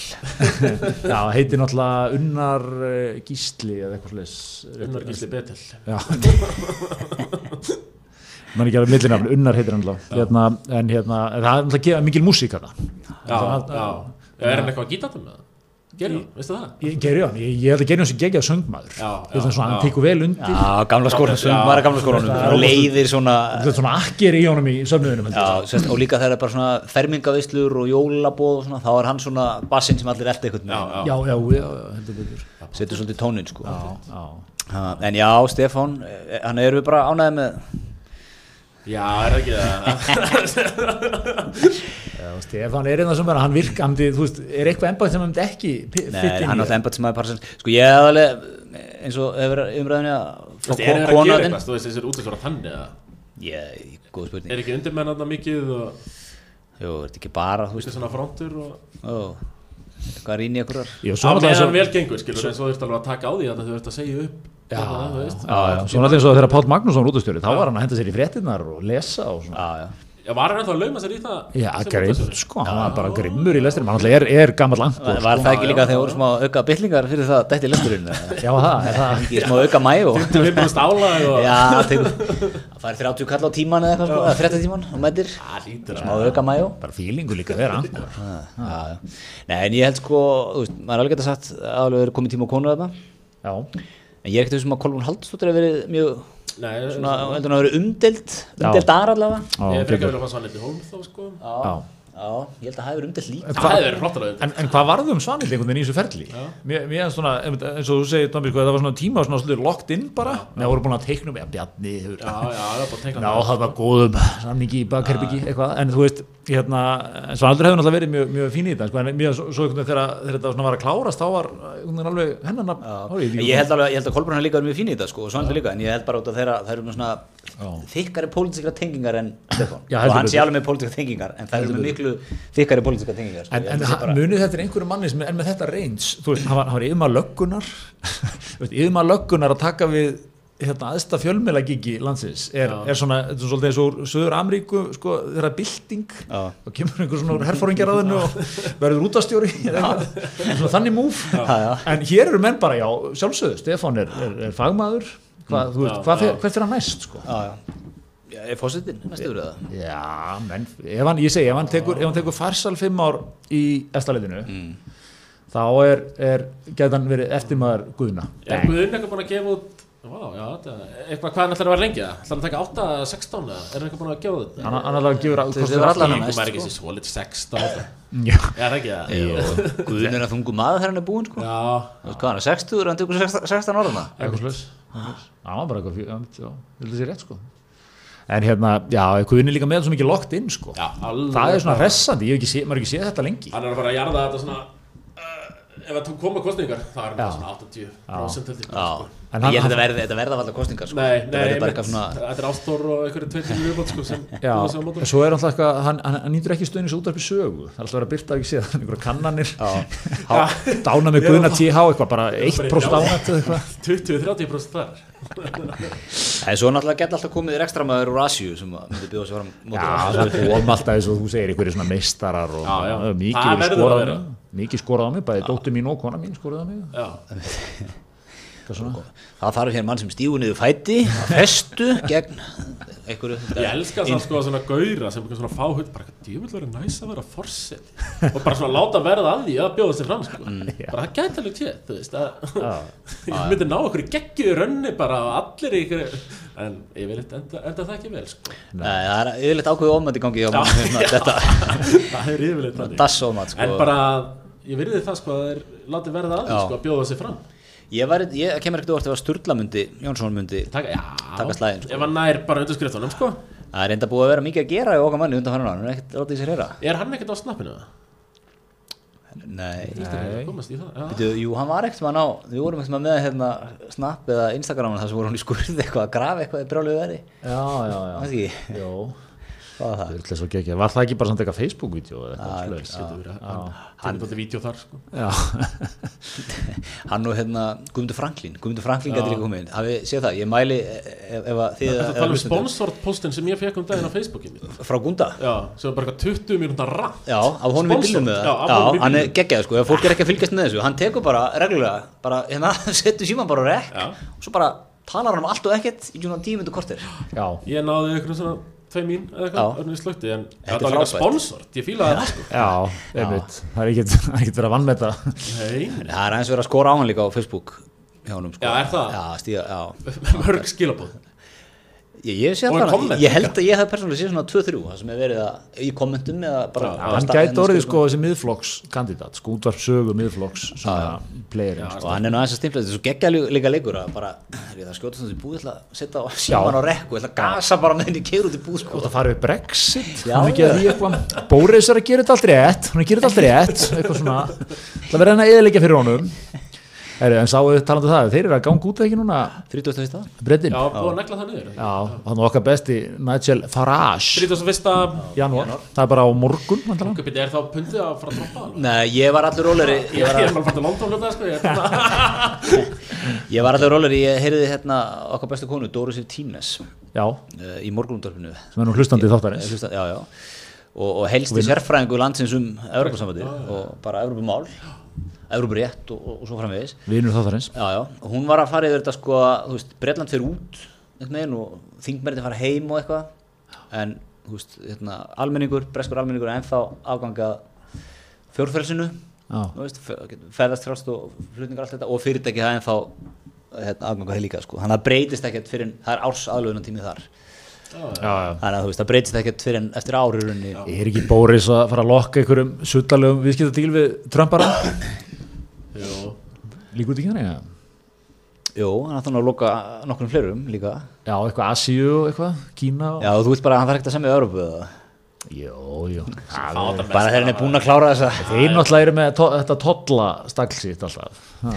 S1: já, heitir náttúrulega Unnar uh, Gísli eða eitthvað slags
S2: Unnar Gísli betel
S1: já. Mann ekki alveg millinafn, Unnar heitir hann hérna, en hérna, það er náttúrulega mikil músík
S2: já, já, já, er hann eitthvað að gíta það með það? Gerir hann, veistu það?
S1: hann, ég, ég held að gerir hann sem geggjað söngmaður held að
S2: já,
S1: svona, hann tekur vel undir.
S3: Já, gamla skóran,
S2: Já.
S3: maður er gamla skóran
S1: er
S3: leiðir svona
S1: þetta er svona akkir í honum í
S3: sérst, og líka þegar það er bara svona fermingavislur og jólabóð og svona, þá er hann svona bassinn sem allir eftir eitthvað
S2: Já,
S3: með,
S2: já,
S1: já, já, já, já, heldur betur.
S3: Setur svolítið tónin sko.
S1: já, já.
S3: Ha, en já, Stefán, eh, hann erum við bara ánæði með
S2: já, er það ekki það
S1: Já, Stefán er einhvað sem er, hann virka, hann, þú veist, er eitthvað ennbæð sem hann ekki pi-
S3: Nei, hann er alltaf embættismæði parsins Sko, ég hef alveg eins og hefur umræðinni að
S2: Þú veist, er það að gera eitthvað, þú veist, þessir útisvara þannig eða
S3: Ég, góð spurning.
S2: Er ekki undirmennarna mikið og
S3: Jú, er þetta ekki bara, þú
S2: þetta
S3: veist
S2: er svona frontur og
S3: ó, Hvað rýn í ekkurar
S1: náttúrulega
S2: meðan
S1: svo-
S2: vel gengur, skilur, en svo þurft alveg að taka á því að þú ert að segja upp.
S1: Já,
S2: þú veist.
S1: já, já, svo náttúrulega eins og þegar Páll Magnússon var útastjóri, þá var hann að henda sér í fréttinnar og lesa og svona.
S3: Já Já,
S2: var hann ennþá að lauma sér í það?
S1: Já, grimm, sko, hann var bara grimmur í lestrinum, hann náttúrulega er, er gammal langt
S3: Var, var það ekki líka þegar voru smá auka bytlingar fyrir það dætti lesturinn?
S1: Já, það, er það,
S3: Ekki smá auka mæ og
S2: Þú vinnust álag og
S3: Já, Það fær 30 kall á tíman eða eitthvað sko, eða 30 tíman
S2: Það lítur
S3: Smá
S2: að
S3: auka mæ og
S1: bara fílingu líka þeirra, sko.
S3: Nei, en ég held sko, þú veist, maður er alveg geta sagt aðalega verið komið tíma á konu þarna.
S1: Já,
S3: En ég er ekkert svona, heldur hann að verið umdelt
S1: Já.
S3: umdeldar allavega
S1: já,
S2: Ég er frekar vel að fá Svanhildi Hólm þá, sko
S1: Já.
S3: Já, ég held að það hefur umdelt líka.
S1: En
S2: Það verið flottar að
S1: En, en hvað varði um Svanhild einhvern veginn í þessu ferli? Mér, mér er svona, eins og þú segir, Tómi, sko, það var svona tíma svona svolítið locked in bara, með að voru búin að teikna um, já, Bjarni, hefur,
S2: Já, já, það er bara að teikna
S1: ná, það var góðum samningi í bakherbyggi, eitthvað, en þú veist, hérna, Svanhildur hefur náttúrulega verið mjög, mjög fín í þetta, sko, en mjög svo, einhvern veginn þegar, þetta svona var að klárast, þá var einhvern veginn alveg
S3: þykkari pólitískra tengingar en Stefán.
S1: Já,
S3: og hann sé alveg með pólitískra tengingar en það eru með miklu þykkari pólitískra tengingar.
S1: En, en
S3: bara-
S1: munið þetta er einhverju manni sem er með þetta reyns? Þú veist, hann var, hann var yfirmaður löggunar Þú veist, yfirmaður löggunar að taka við hérna, aðsta fjölmélagigi landsins er, er svona, þetta er svolítið eins og Söður Ameríku, sko, þeirra bylting.
S3: Já.
S1: og kemur einhver svona úr herfóringjar að þennu og verður útastjóri þannig múf en hér eru menn bara, já, sjálfsögðu Stefán er, er, er fagmaður hvað, þú veist,
S2: Já,
S1: hvað,
S2: já.
S1: fer- hvert er hann næst, sko
S3: já, já. Já, er fósittin næstu verið það
S1: Já, menn, ef hann, ég segi, ef hann tekur, ef hann tekur farsal fimm ár í efstaliðinu, þá er, er gæti hann verið eftirmaður Guðna.
S2: Er Guðun eitthvað búin að gefa út Vá, já, þetta eitthvað hvað hann ætlar að vera lengi það? ætlar hann að taka 8, 16 eða er hann eitthvað búin að gefa þetta?
S1: Hann, gefur að,
S3: Þeir
S1: kostar
S3: eru
S1: allan
S3: allan
S1: að
S3: næst,
S2: Ég er ekki
S3: sko.
S2: sér svolít 16 þetta.
S1: Já,
S2: Er það ekki það?
S3: Guðun er að þungu maður þegar hann er búinn sko.
S2: Já,
S3: hvað hann er 60 og hann tekur 16 16 ára
S1: eitthvað slags. Það var bara eitthvað, fjö- já, vil það sé rétt, sko. En hérna, já, Guðni er líka með svo mikið lokt inn, sko.
S2: já,
S1: Það er svona hressandi, ég hef ekki sé, maður hef ekki séð þetta lengi.
S2: Hann er að fara að jarða þetta svona Ef það koma kostningar Það er svona 80% held ég,
S3: Já,
S2: sko.
S1: En hann-
S3: ég held að verði, þetta verða alltaf kostningar sko.
S2: Nei, nei, þetta er ástór og einhverju tveir tími viðbót sko sem
S1: svo er alltaf eitthvað, hann, hann, hann nýtur ekki stöðnis út af sögu. Það er alltaf verið að byrta ekki séð, einhverja kannanir. Dána með. Guðna TH, eitthvað bara 1%
S2: Já.
S1: ánætt eða eitthvað.
S2: 20-30% þar
S3: En svo náttúrulega geta alltaf komið rekstra maður úr Asju sem að myndi bjóða sig fram móti
S1: Já, það kom alltaf eins og þú segir einhverju svona meistarar og
S2: Já, já.
S1: það er mikið
S2: Það verður að
S1: skorað á
S2: vera.
S1: mig mikið skorað á mig, bæði dóttur mín og kona mín skorað á mig?
S3: Það þarf hér mann sem stígur niður fæti að festu. gegn einhverju
S2: ég elska það sko svona gauðra sem svona fá hund bara eitthvað djöfull verið næs að vera forsett og bara svona láta verða að því að bjóða sér fram sko. bara það gæti alveg tjeð þú veist að ég myndi ná okkur í geggjuðu rönni bara og allir í ykkur en ég vil enda, enda það ekki vel sko.
S3: Nei, það er yfirleitt ákveðu í gangi mann hérna, þetta.
S2: Það er yfirleitt
S3: sko.
S2: en bara ég virði það sko að þeir láti verða að því sko að bjóða sér fram
S3: Ég, var, ég kemur ekkert óvart ef að Sturla myndi Jónsson myndi
S2: Taka,
S3: Taka slaginn, sko.
S2: ef hann nær bara undirskriftunum sko.
S3: Það er enda búið að vera mikið að gera í okkar manni undan hann hann er ekkert látið sér heyra.
S2: Er hann ekkert á snappinu? Það?
S3: Nei,
S2: Nei. í.
S3: Býtu, jú, hann var ekkert mann á við vorum ekkert með hérna, Snap eða Instagram þar sem voru hann í skurði eitthvað að grafa eitthvað í brjáluðu veri
S1: Já, já, já.
S3: Það ekki,
S1: Jó, það? er alltaf svo geggja Var það ekki bara samt eitthvað Facebook-vídeó eða eitthvað
S3: Já,
S1: svoleiðis?
S2: Getur verið, hann hann er vídeo þar sko.
S1: Já,
S3: Hann og hérna Guðmundur Franklín Guðmundur Franklín getur ekki komið inn. Hafið séð það, ég mæli ef, ef að þið ef
S2: tala um sponsort postin sem ég fekk um daginn á Facebooki mínu.
S3: Frá Gunda?
S2: Já, sem var bara eitthvað 20 mínúta rant.
S3: Já, af honum
S2: Sponsor.
S3: bílum með
S2: Já,
S3: það
S2: í
S3: hann er geggjað sko, ef fólk er ekki að fylgjast með þessu hann tekur bara reglulega, bara hérna
S2: Já.
S3: talar hann um allt og ekkert í svona tíu myndu kortir
S1: já.
S2: Ég náði eitthvað svona tvei mín eða eitthvað, örnum í slökti en
S3: Þetta er
S2: var líka sponsort, ég fílaði það sko.
S1: Já, einmitt. Það er ekkert það er ekkert verið að vannmeta
S2: Nei,
S3: það er eins verið að skora á hann líka á Facebook hjá honum sko.
S2: Já, er það?
S3: Já, stíga, já.
S2: Mörg skilabóð
S3: Ég, ég,
S2: Og komment
S3: ég held að ég hef persónulega séð svona 2-3 það sem er verið að í kommentum bara bara
S1: Hann gæti orðið sko þessi miðflokkskandidat sko útvarp sögu miðflokks svona
S2: Já,
S1: sko.
S3: og hann er nú aðeins að stimpla þetta er svo geggja lí- líka leikur að bara, er það skjóta þannig búið að setja á síman á rekku, ætla að gasa bara með henni keir út í búð sko.
S1: Þú ert að fara við Brexit. Hann er að er gera þetta allt rétt. Hann er að gera þetta allt rétt. Eitthvað svona það verður hann að eðilegja fyrir honum Heri, en sáu talandi um það þeir eru að ganga út ekki núna?
S3: 30. fyrsta?
S1: Breytin
S2: Já,
S1: já,
S2: búið að negla það niður.
S1: Hann var okkar besti Nigel Farage.
S2: 31.
S1: janúar. það er bara á morgun.
S2: Kaupið er þá pundið að fara að droppa alveg?
S3: Nei, ég var allur róleri
S2: Ég
S3: var,
S2: er hluta sko ég
S3: var allur róleri, ég heyrði hérna okkar bestu konu, Sif Tínes
S1: já,
S3: uh, í morgunundörfinu
S1: sem er nú hlustandi þáttarins.
S3: Hlusta, já, já. og, og helsti sérfræðingu landsins um Evropasambandi og bara Evropamál Evroparétt og, og, og svo framvegis.
S1: Vinur þáttarins.
S3: Hún var að fara yfir þetta sko veist, Bretland fyrir út veginn og þingmerði fara heim og eitthvað. En veist, hérna, almenningur, breskur almenningur er ennþá afgangað fjórfrelsinu
S1: já,
S3: þú veist, ferðast frálst og flutningar allt þetta og fyrirtæki það ennþá hérna, afgangað líka sko. þannig að það breytist ekkert fyrir það er árs aðlöðunar tími þar þannig að þú veist, það breytist ekkert fyrir en eftir rauninni.
S1: Er ekki Boris að fara að lokka einhverjum suttalögum viðskiptadíl við Trumpara?
S2: Jú.
S1: líka út ekki þannig að
S3: Jú, hann ætti nú að loka nokkrum fleirum líka.
S1: Já, eitthvað Asíu og eitthvað, Kína og...
S3: Já, þú veist bara að hann þarf ekkert að semja
S1: jú
S2: Fá þetta
S3: bara þegar hann er búinn að klára þessa
S1: Þeir náttúrulega eru með to þetta tolla staglsitt alltaf. Ha.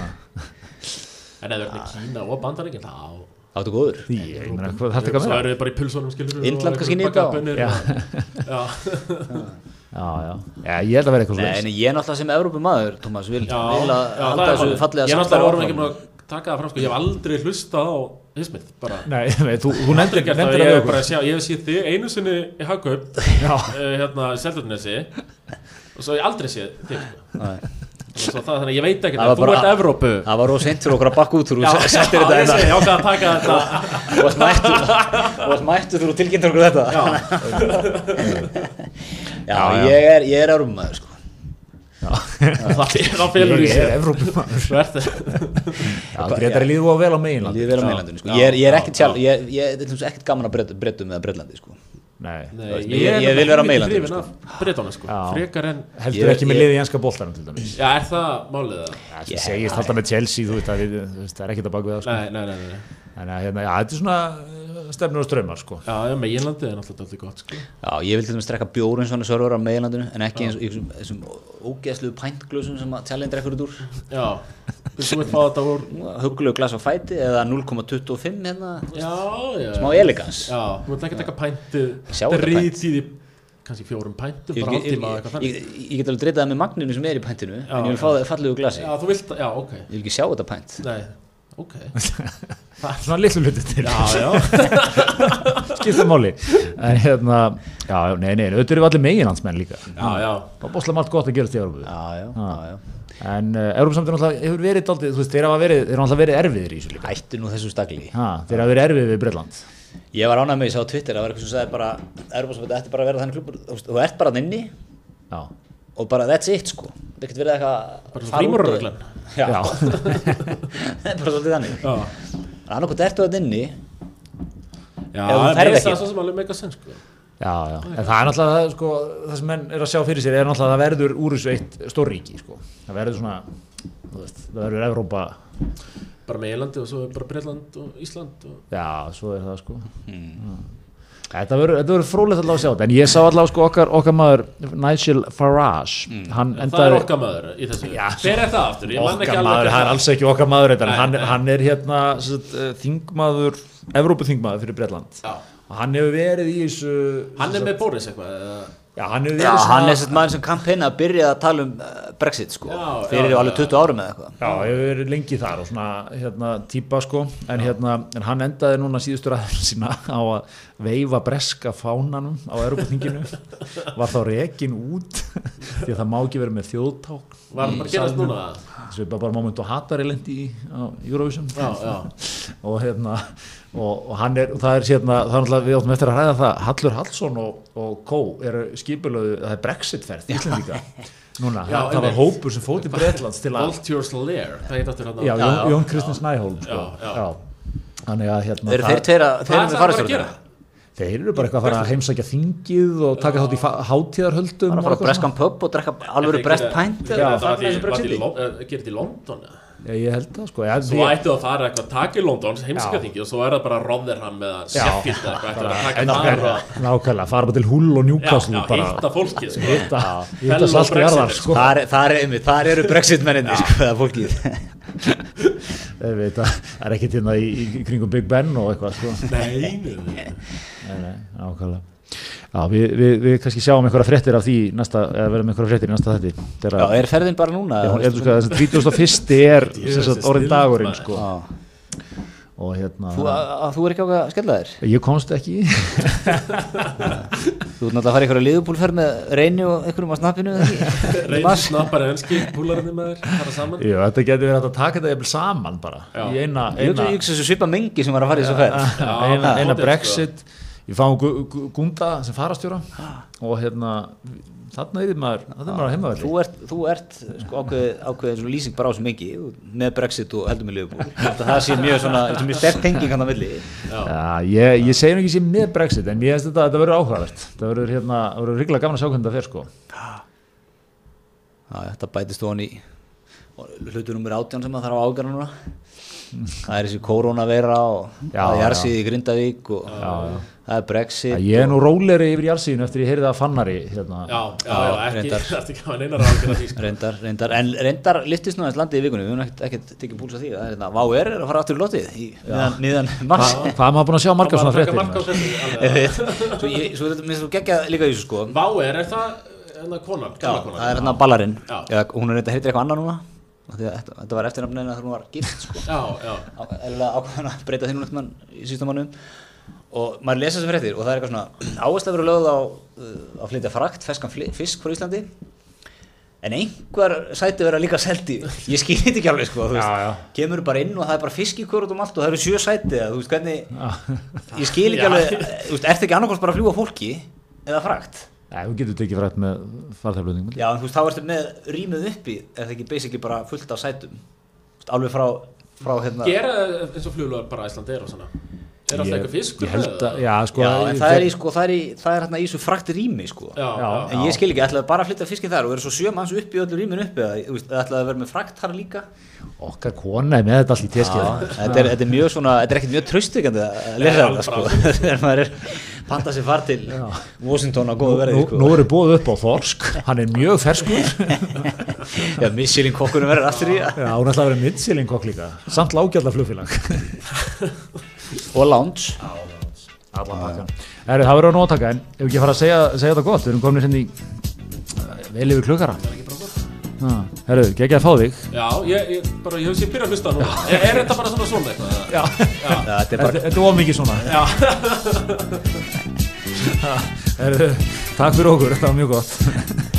S2: En ef það er með Kína og Bandaríkinn þá
S3: Áttu góður?
S1: Ég meina, hvað þarf ekki að
S2: Svo
S1: vera?
S2: eru þið bara í pulsunum skilur
S3: Indland kannski nýta á.
S1: Já.
S2: Já,
S1: Já, já, já, ég held að vera eitthvað
S3: en ég er náttúrulega sem Evrópumaður, Tómas, vil, að
S2: já,
S3: halda
S2: það er
S3: þessu fallega
S2: Ég er náttúrulega ekki taka það fram sko, ég hef aldrei hlustað á Hismith, bara.
S1: Nei, nei, þú, þú nefndir
S2: gert það, ég
S1: það
S2: hef bara sjá, ég hef séð þig einu sinni í Hagkaup
S1: Já,
S2: uh, hérna í Seldurnesi og svo hef ég aldrei séð þig sko. Það, þannig að ég veit ekki
S3: Það
S2: þú ert Evrópu
S3: Það var óseint fyrir okkur að bakka út úr og settir þetta
S2: ég
S3: hérna
S2: ég ákvað að taka þetta
S3: og varst mættur og þú tilkynntur okkur þetta
S2: Já,
S3: ég er, ég er Evrópumaður sko.
S2: það það felur í
S1: ég er
S2: það
S1: Já, Grétar líður þú að vel á meginland.
S3: Líður vel á
S2: Já.
S3: meilandinu sko.
S2: Já,
S3: Ég er, er er ekkert gaman að breytum breytum eða Breitlandi sko.
S1: Nei,
S2: Nei,
S3: veist, ég- ég vil vera á meilandinu, sko.
S2: Breitónu sko, frekar en
S1: heldur
S3: Ég-
S1: ekki með
S3: ég-
S1: liði í enska boltanum til dæmis.
S2: Já, er það málið það?
S1: Já, Það segist alltaf með Chelsea, þú veist, það er ekkert að baka við það, sko.
S2: Nei, nei, nei, nei.
S1: Þannig að, hérna, já, þetta er svona uh, stefnur og strömmar, sko.
S2: Já, já, meginlandið er náttúrulega alltaf gott sko.
S3: Já, ég vil til dæmis drekka bjór eins og hann server á meilandinu en ekki eins og þessum, þessum ógeðslu pæntglösum sem að tjálinn drekkur út úr.
S2: Já, þú veit fá þetta úr
S3: hugulegu glas á fæti eða 0,25 hérna
S2: Já, já.
S3: smá elegans
S2: Já, þú veit ekki taka
S3: þetta
S2: Drít í því kannski fjórum pæntum
S3: ég, ég,
S2: hálftíma eða eitthvað
S3: ég, ég, ég get alveg dreitað með magninu sem er í pæntinu
S2: Já,
S3: en ég vil fá það fallegu glasi.
S2: Já, þú vilt, já, ok.
S3: Ég vil ekki sjá þetta pænt.
S2: Nei, ok
S1: Svona litlu hluti til. Skipta máli. En hérna, já, nei, nei, auðvitað eru allir meginlandsmenn líka.
S2: já, já
S1: er bóðslega margt gott að gera til Európu.
S3: já, já,
S1: Já.
S3: já.
S1: En uh, Európa-samtinn náttúrulega hefur verið daldið, þú veist, þeir hafa verið, þeir hafa alltaf verið erfiðir í þessu líka.
S3: hættu nú þessu stakli
S1: Ha, þeir hafa verið erfiðir við Breitland.
S3: ég var ánægð með því að á Twitter það var eitthvað sem sagði bara Erbásfjöld ætti bara að vera þannig klubur þú veist, þú ert bara þarna inni
S1: Já,
S3: og bara that's it sko það er ekkert verið eitthvað
S2: Bara frímúrarreglan.
S3: já, það er bara svolítið þannig
S2: Já,
S3: annarkot ertu þetta inni
S2: já finnst
S3: ekki.
S2: það sem alveg meika senn sko
S1: já, já. En það er náttúrulega, það, sko, það sem menn er að sjá fyrir sér er náttúrulega að það verður úr þessu eitt stórríki, sko. Það verður svona, veist, það verður Európa,
S2: Bara meginlandi og svo er bara Breitland og Ísland og...
S1: já, svo er það, sko. Mm. Þetta verður, frólægt allavega að sjá þetta, en ég sá allavega sko okkar, okkar maður Nigel Farage, hann
S2: Það er
S1: endaði,
S2: okkar maður í þessu
S1: Já,
S2: Hver er það aftur? Ég man ekki
S1: okkar
S2: alveg
S1: maður, hann er alls ekki okkar maður þetta, en
S2: Nei,
S1: hann,
S2: nei.
S1: hann er hérna sagt, eh, þingmaður, Evrópuþingmaður fyrir Breitland
S2: Já.
S1: og hann hefur verið í þessu
S2: Hann er með Boris eitthvað eða...
S1: já, hann hefur
S3: já,
S1: verið
S3: hann er þessi maður sem kampina að byrja að tala um uh, Brexit sko.
S2: Já,
S3: fyrir
S2: já,
S3: alveg
S2: já.
S3: 20 árum eða eitthvað.
S1: Já, ég hef verið lengi þar og svona hérna típa sko, en hérna en hann endaði núna síðustu ræður sína á að veifa breska fánanum á Europaþinginu, var þá rekin út því að það má ekki vera með þjóðták
S2: Var það bara gerast núna?
S1: þessu er bara moment og hatari lendi í á Eurovision.
S2: Já, já.
S1: Og hérna og, og hann er, og það er hérna það er náttúrulega við áttum eftir að ræða það Hallur Hallsson og, og Kó eru skipulöðu það er Brexit-ferð, Íslandíka núna,
S2: Já,
S1: það var
S2: einmitt.
S1: hópur sem fóti Breitlands til að
S2: Það
S1: Jón, Kristins Snæhólm sko. Þannig að hérna
S3: eru þeir tveir að þeir eru
S2: er
S3: með
S2: það að
S1: þeir eru bara eitthvað að fara að heimsækja þingið og taka þátt í hátíðarhöldum
S3: bara að
S1: og
S3: fara
S1: eitthvað
S3: breskan pub og drekka alvöru brest pænt
S2: Það var var eh, Gerði þetta í London eða?
S1: Já, ég held það sko. Já,
S2: Svo ættu að fara eitthvað Takk í London, heimskaþingi Og svo er það bara Rotherham eða
S1: Já.
S2: Sheffield eða eitthvað
S1: nákvæmlega, fara bara til Hull og
S2: Já,
S1: Newcastle
S2: já,
S1: bara
S2: hitta fólkið sko.
S1: hitta, hitta
S2: Fellow
S1: salt í jarðar
S2: Brexiters.
S1: sko.
S3: þar, þar, er, þar eru brexit menninni sko, það er fólkið
S1: Ég veit að það er ekkert hérna í, í kringum Big Ben og eitthvað sko.
S2: Nei, nei, nei.
S1: nei, nei, nákvæmlega Já, við, við, við kannski sjáum einhverja fréttir af því næsta, eða verðum einhverja fréttir í næsta þetti
S3: já, er ferðin bara núna
S1: Já, ég sko, þessi 31. er sem sagt, orðin dagurinn sko.
S3: Já.
S1: og hérna
S3: þú, að, að þú er ekki á að skella þér
S1: ég komst ekki
S3: þú ert náttúrulega að fara í einhverja liðbúlferð með reyni og einhverjum á snappinu eða ekki?
S2: Reynir snappar enski Púlararnir maður Fara saman
S1: Jú, þetta getur verið að taka þetta jafnvel saman bara
S2: Já.
S1: í eina,
S3: ég hugsa-
S1: eina,
S3: ég hugsa þessu svipa mengi sem var að fara í þessu ferð
S2: Já,
S1: eina,
S2: er
S1: Brexit ég Gu- Gunda sem farastjóra og hérna þarna er maður, þarna er maður að heimavelli.
S3: Þú ert, þú ert sko, ákveðið svona lýsing bara á þessu mengi með Brexit og heldur með liðbúl það sé mjög svona, er mjög sterk tenging hann að villi
S1: ég, ég segi nú ekki sem með Brexit en ég veist þetta, þetta verður áhugavert. Þetta verður hérna, það verður ríkilega að sjá hvernig þetta fer sko.
S3: Já, þetta bætist ofan í hlutur nummer átján sem það þarf að ágæra núna það er þessi koronaveira og
S1: Já,
S3: það er
S1: já.
S3: jarsið í Grindavík og það er Brexit
S1: Já, ég er nú róleri yfir jarðsíðinu eftir ég heyrði að fannari hérna.
S2: Já, já,
S3: Já,
S2: já, ekki,
S3: reyndar.
S2: það er ekki að neina sko.
S3: Reyndar, reyndar, en reyndar liftist nú aðeins landið í vikunni, við höfum ekkert, ekkert tekið púls af því, það er hérna, Vá er að fara aftur í lotið í niðan, niðan mars.
S1: Hva, hvað er maður búin að sjá margar svona
S3: veit, Svo, ég, svo þetta minnst þú geggja líka í þessu sko.
S2: Vá er, er það hérna konan?
S3: Já, það er hérna ballarinn,
S2: Já.
S3: Eða, hún er reynda heitir eitthvað annað núna, að þetta, þetta var eftirnafnið hennar þegar hún var gift sko.
S2: Já, já,
S3: Eða ákveðan að breyta þínu eftir í sísta mánuðum. Og maður lesa þessu fréttir og það er eitthvað svona áherslu að vera lögð á uh, að flytja frakt, feskan fisk frá Íslandi. En einhver sæti vera líka seldi. Ég skil þetta ekki alveg sko
S1: Já, já.
S3: kemur bara inn og það er bara fisk í kvör út um allt og það eru sjö sæti þú veist hvernig ég skil ekki
S2: Já.
S3: alveg, þú veist, ertu ekki annarkvæmst bara að fljúa fólki eða frakt
S1: Nei, þú getur tekið frætt með farþærflutningum
S3: já, en þú veist, þá ertu með rýmið uppi er það ekki basically bara fullt af sætum? Alveg frá, frá hérna
S2: gera eins og fluglugar bara Æsland er og svona Er alltaf eitthvað fiskur
S1: Ég held að, já, sko
S3: Já, en það er í, sko, það er í, það er hérna í þessu frakt rými, sko.
S2: Já,
S3: En ég skil ekki, ætlaði bara að flytja fiskin þar og vera svo sjö manns upp í öllu rýminu uppi, ætlaði að vera með frakt þar líka.
S1: Okkar kona er með þetta allt í teskið.
S3: Þetta er, þetta er mjög svona, þetta er ekkert mjög tröstökjandi að lesa
S2: Nei,
S3: þetta, sko. Þegar maður er panta sér far til Washington á góðu verði, sko.
S1: nú eru búið upp á Þorsk, hann er mjög ferskur.
S3: Já, Michelin kokkunum verður aftur í
S1: Já, hún ætla að vera mittsilingkokk líka. Samt lágjaldar flugfélag
S3: og lounge.
S1: Allan pakkan það verður að nótaka en ef ekki fara að segja, segja þetta gott Við erum komin hérna í uh, vel yfir klukkara. Herru, geggja að fá þig.
S2: Já, ég, ég, bara, ég hef sér byrjað að hlusta núna er, er þetta bara svona svona eitthvað?
S1: Já,
S3: Já, þetta er bara,
S1: þetta er of mikið svona.
S2: Já,
S1: Herru, takk fyrir okkur, þetta var mjög gott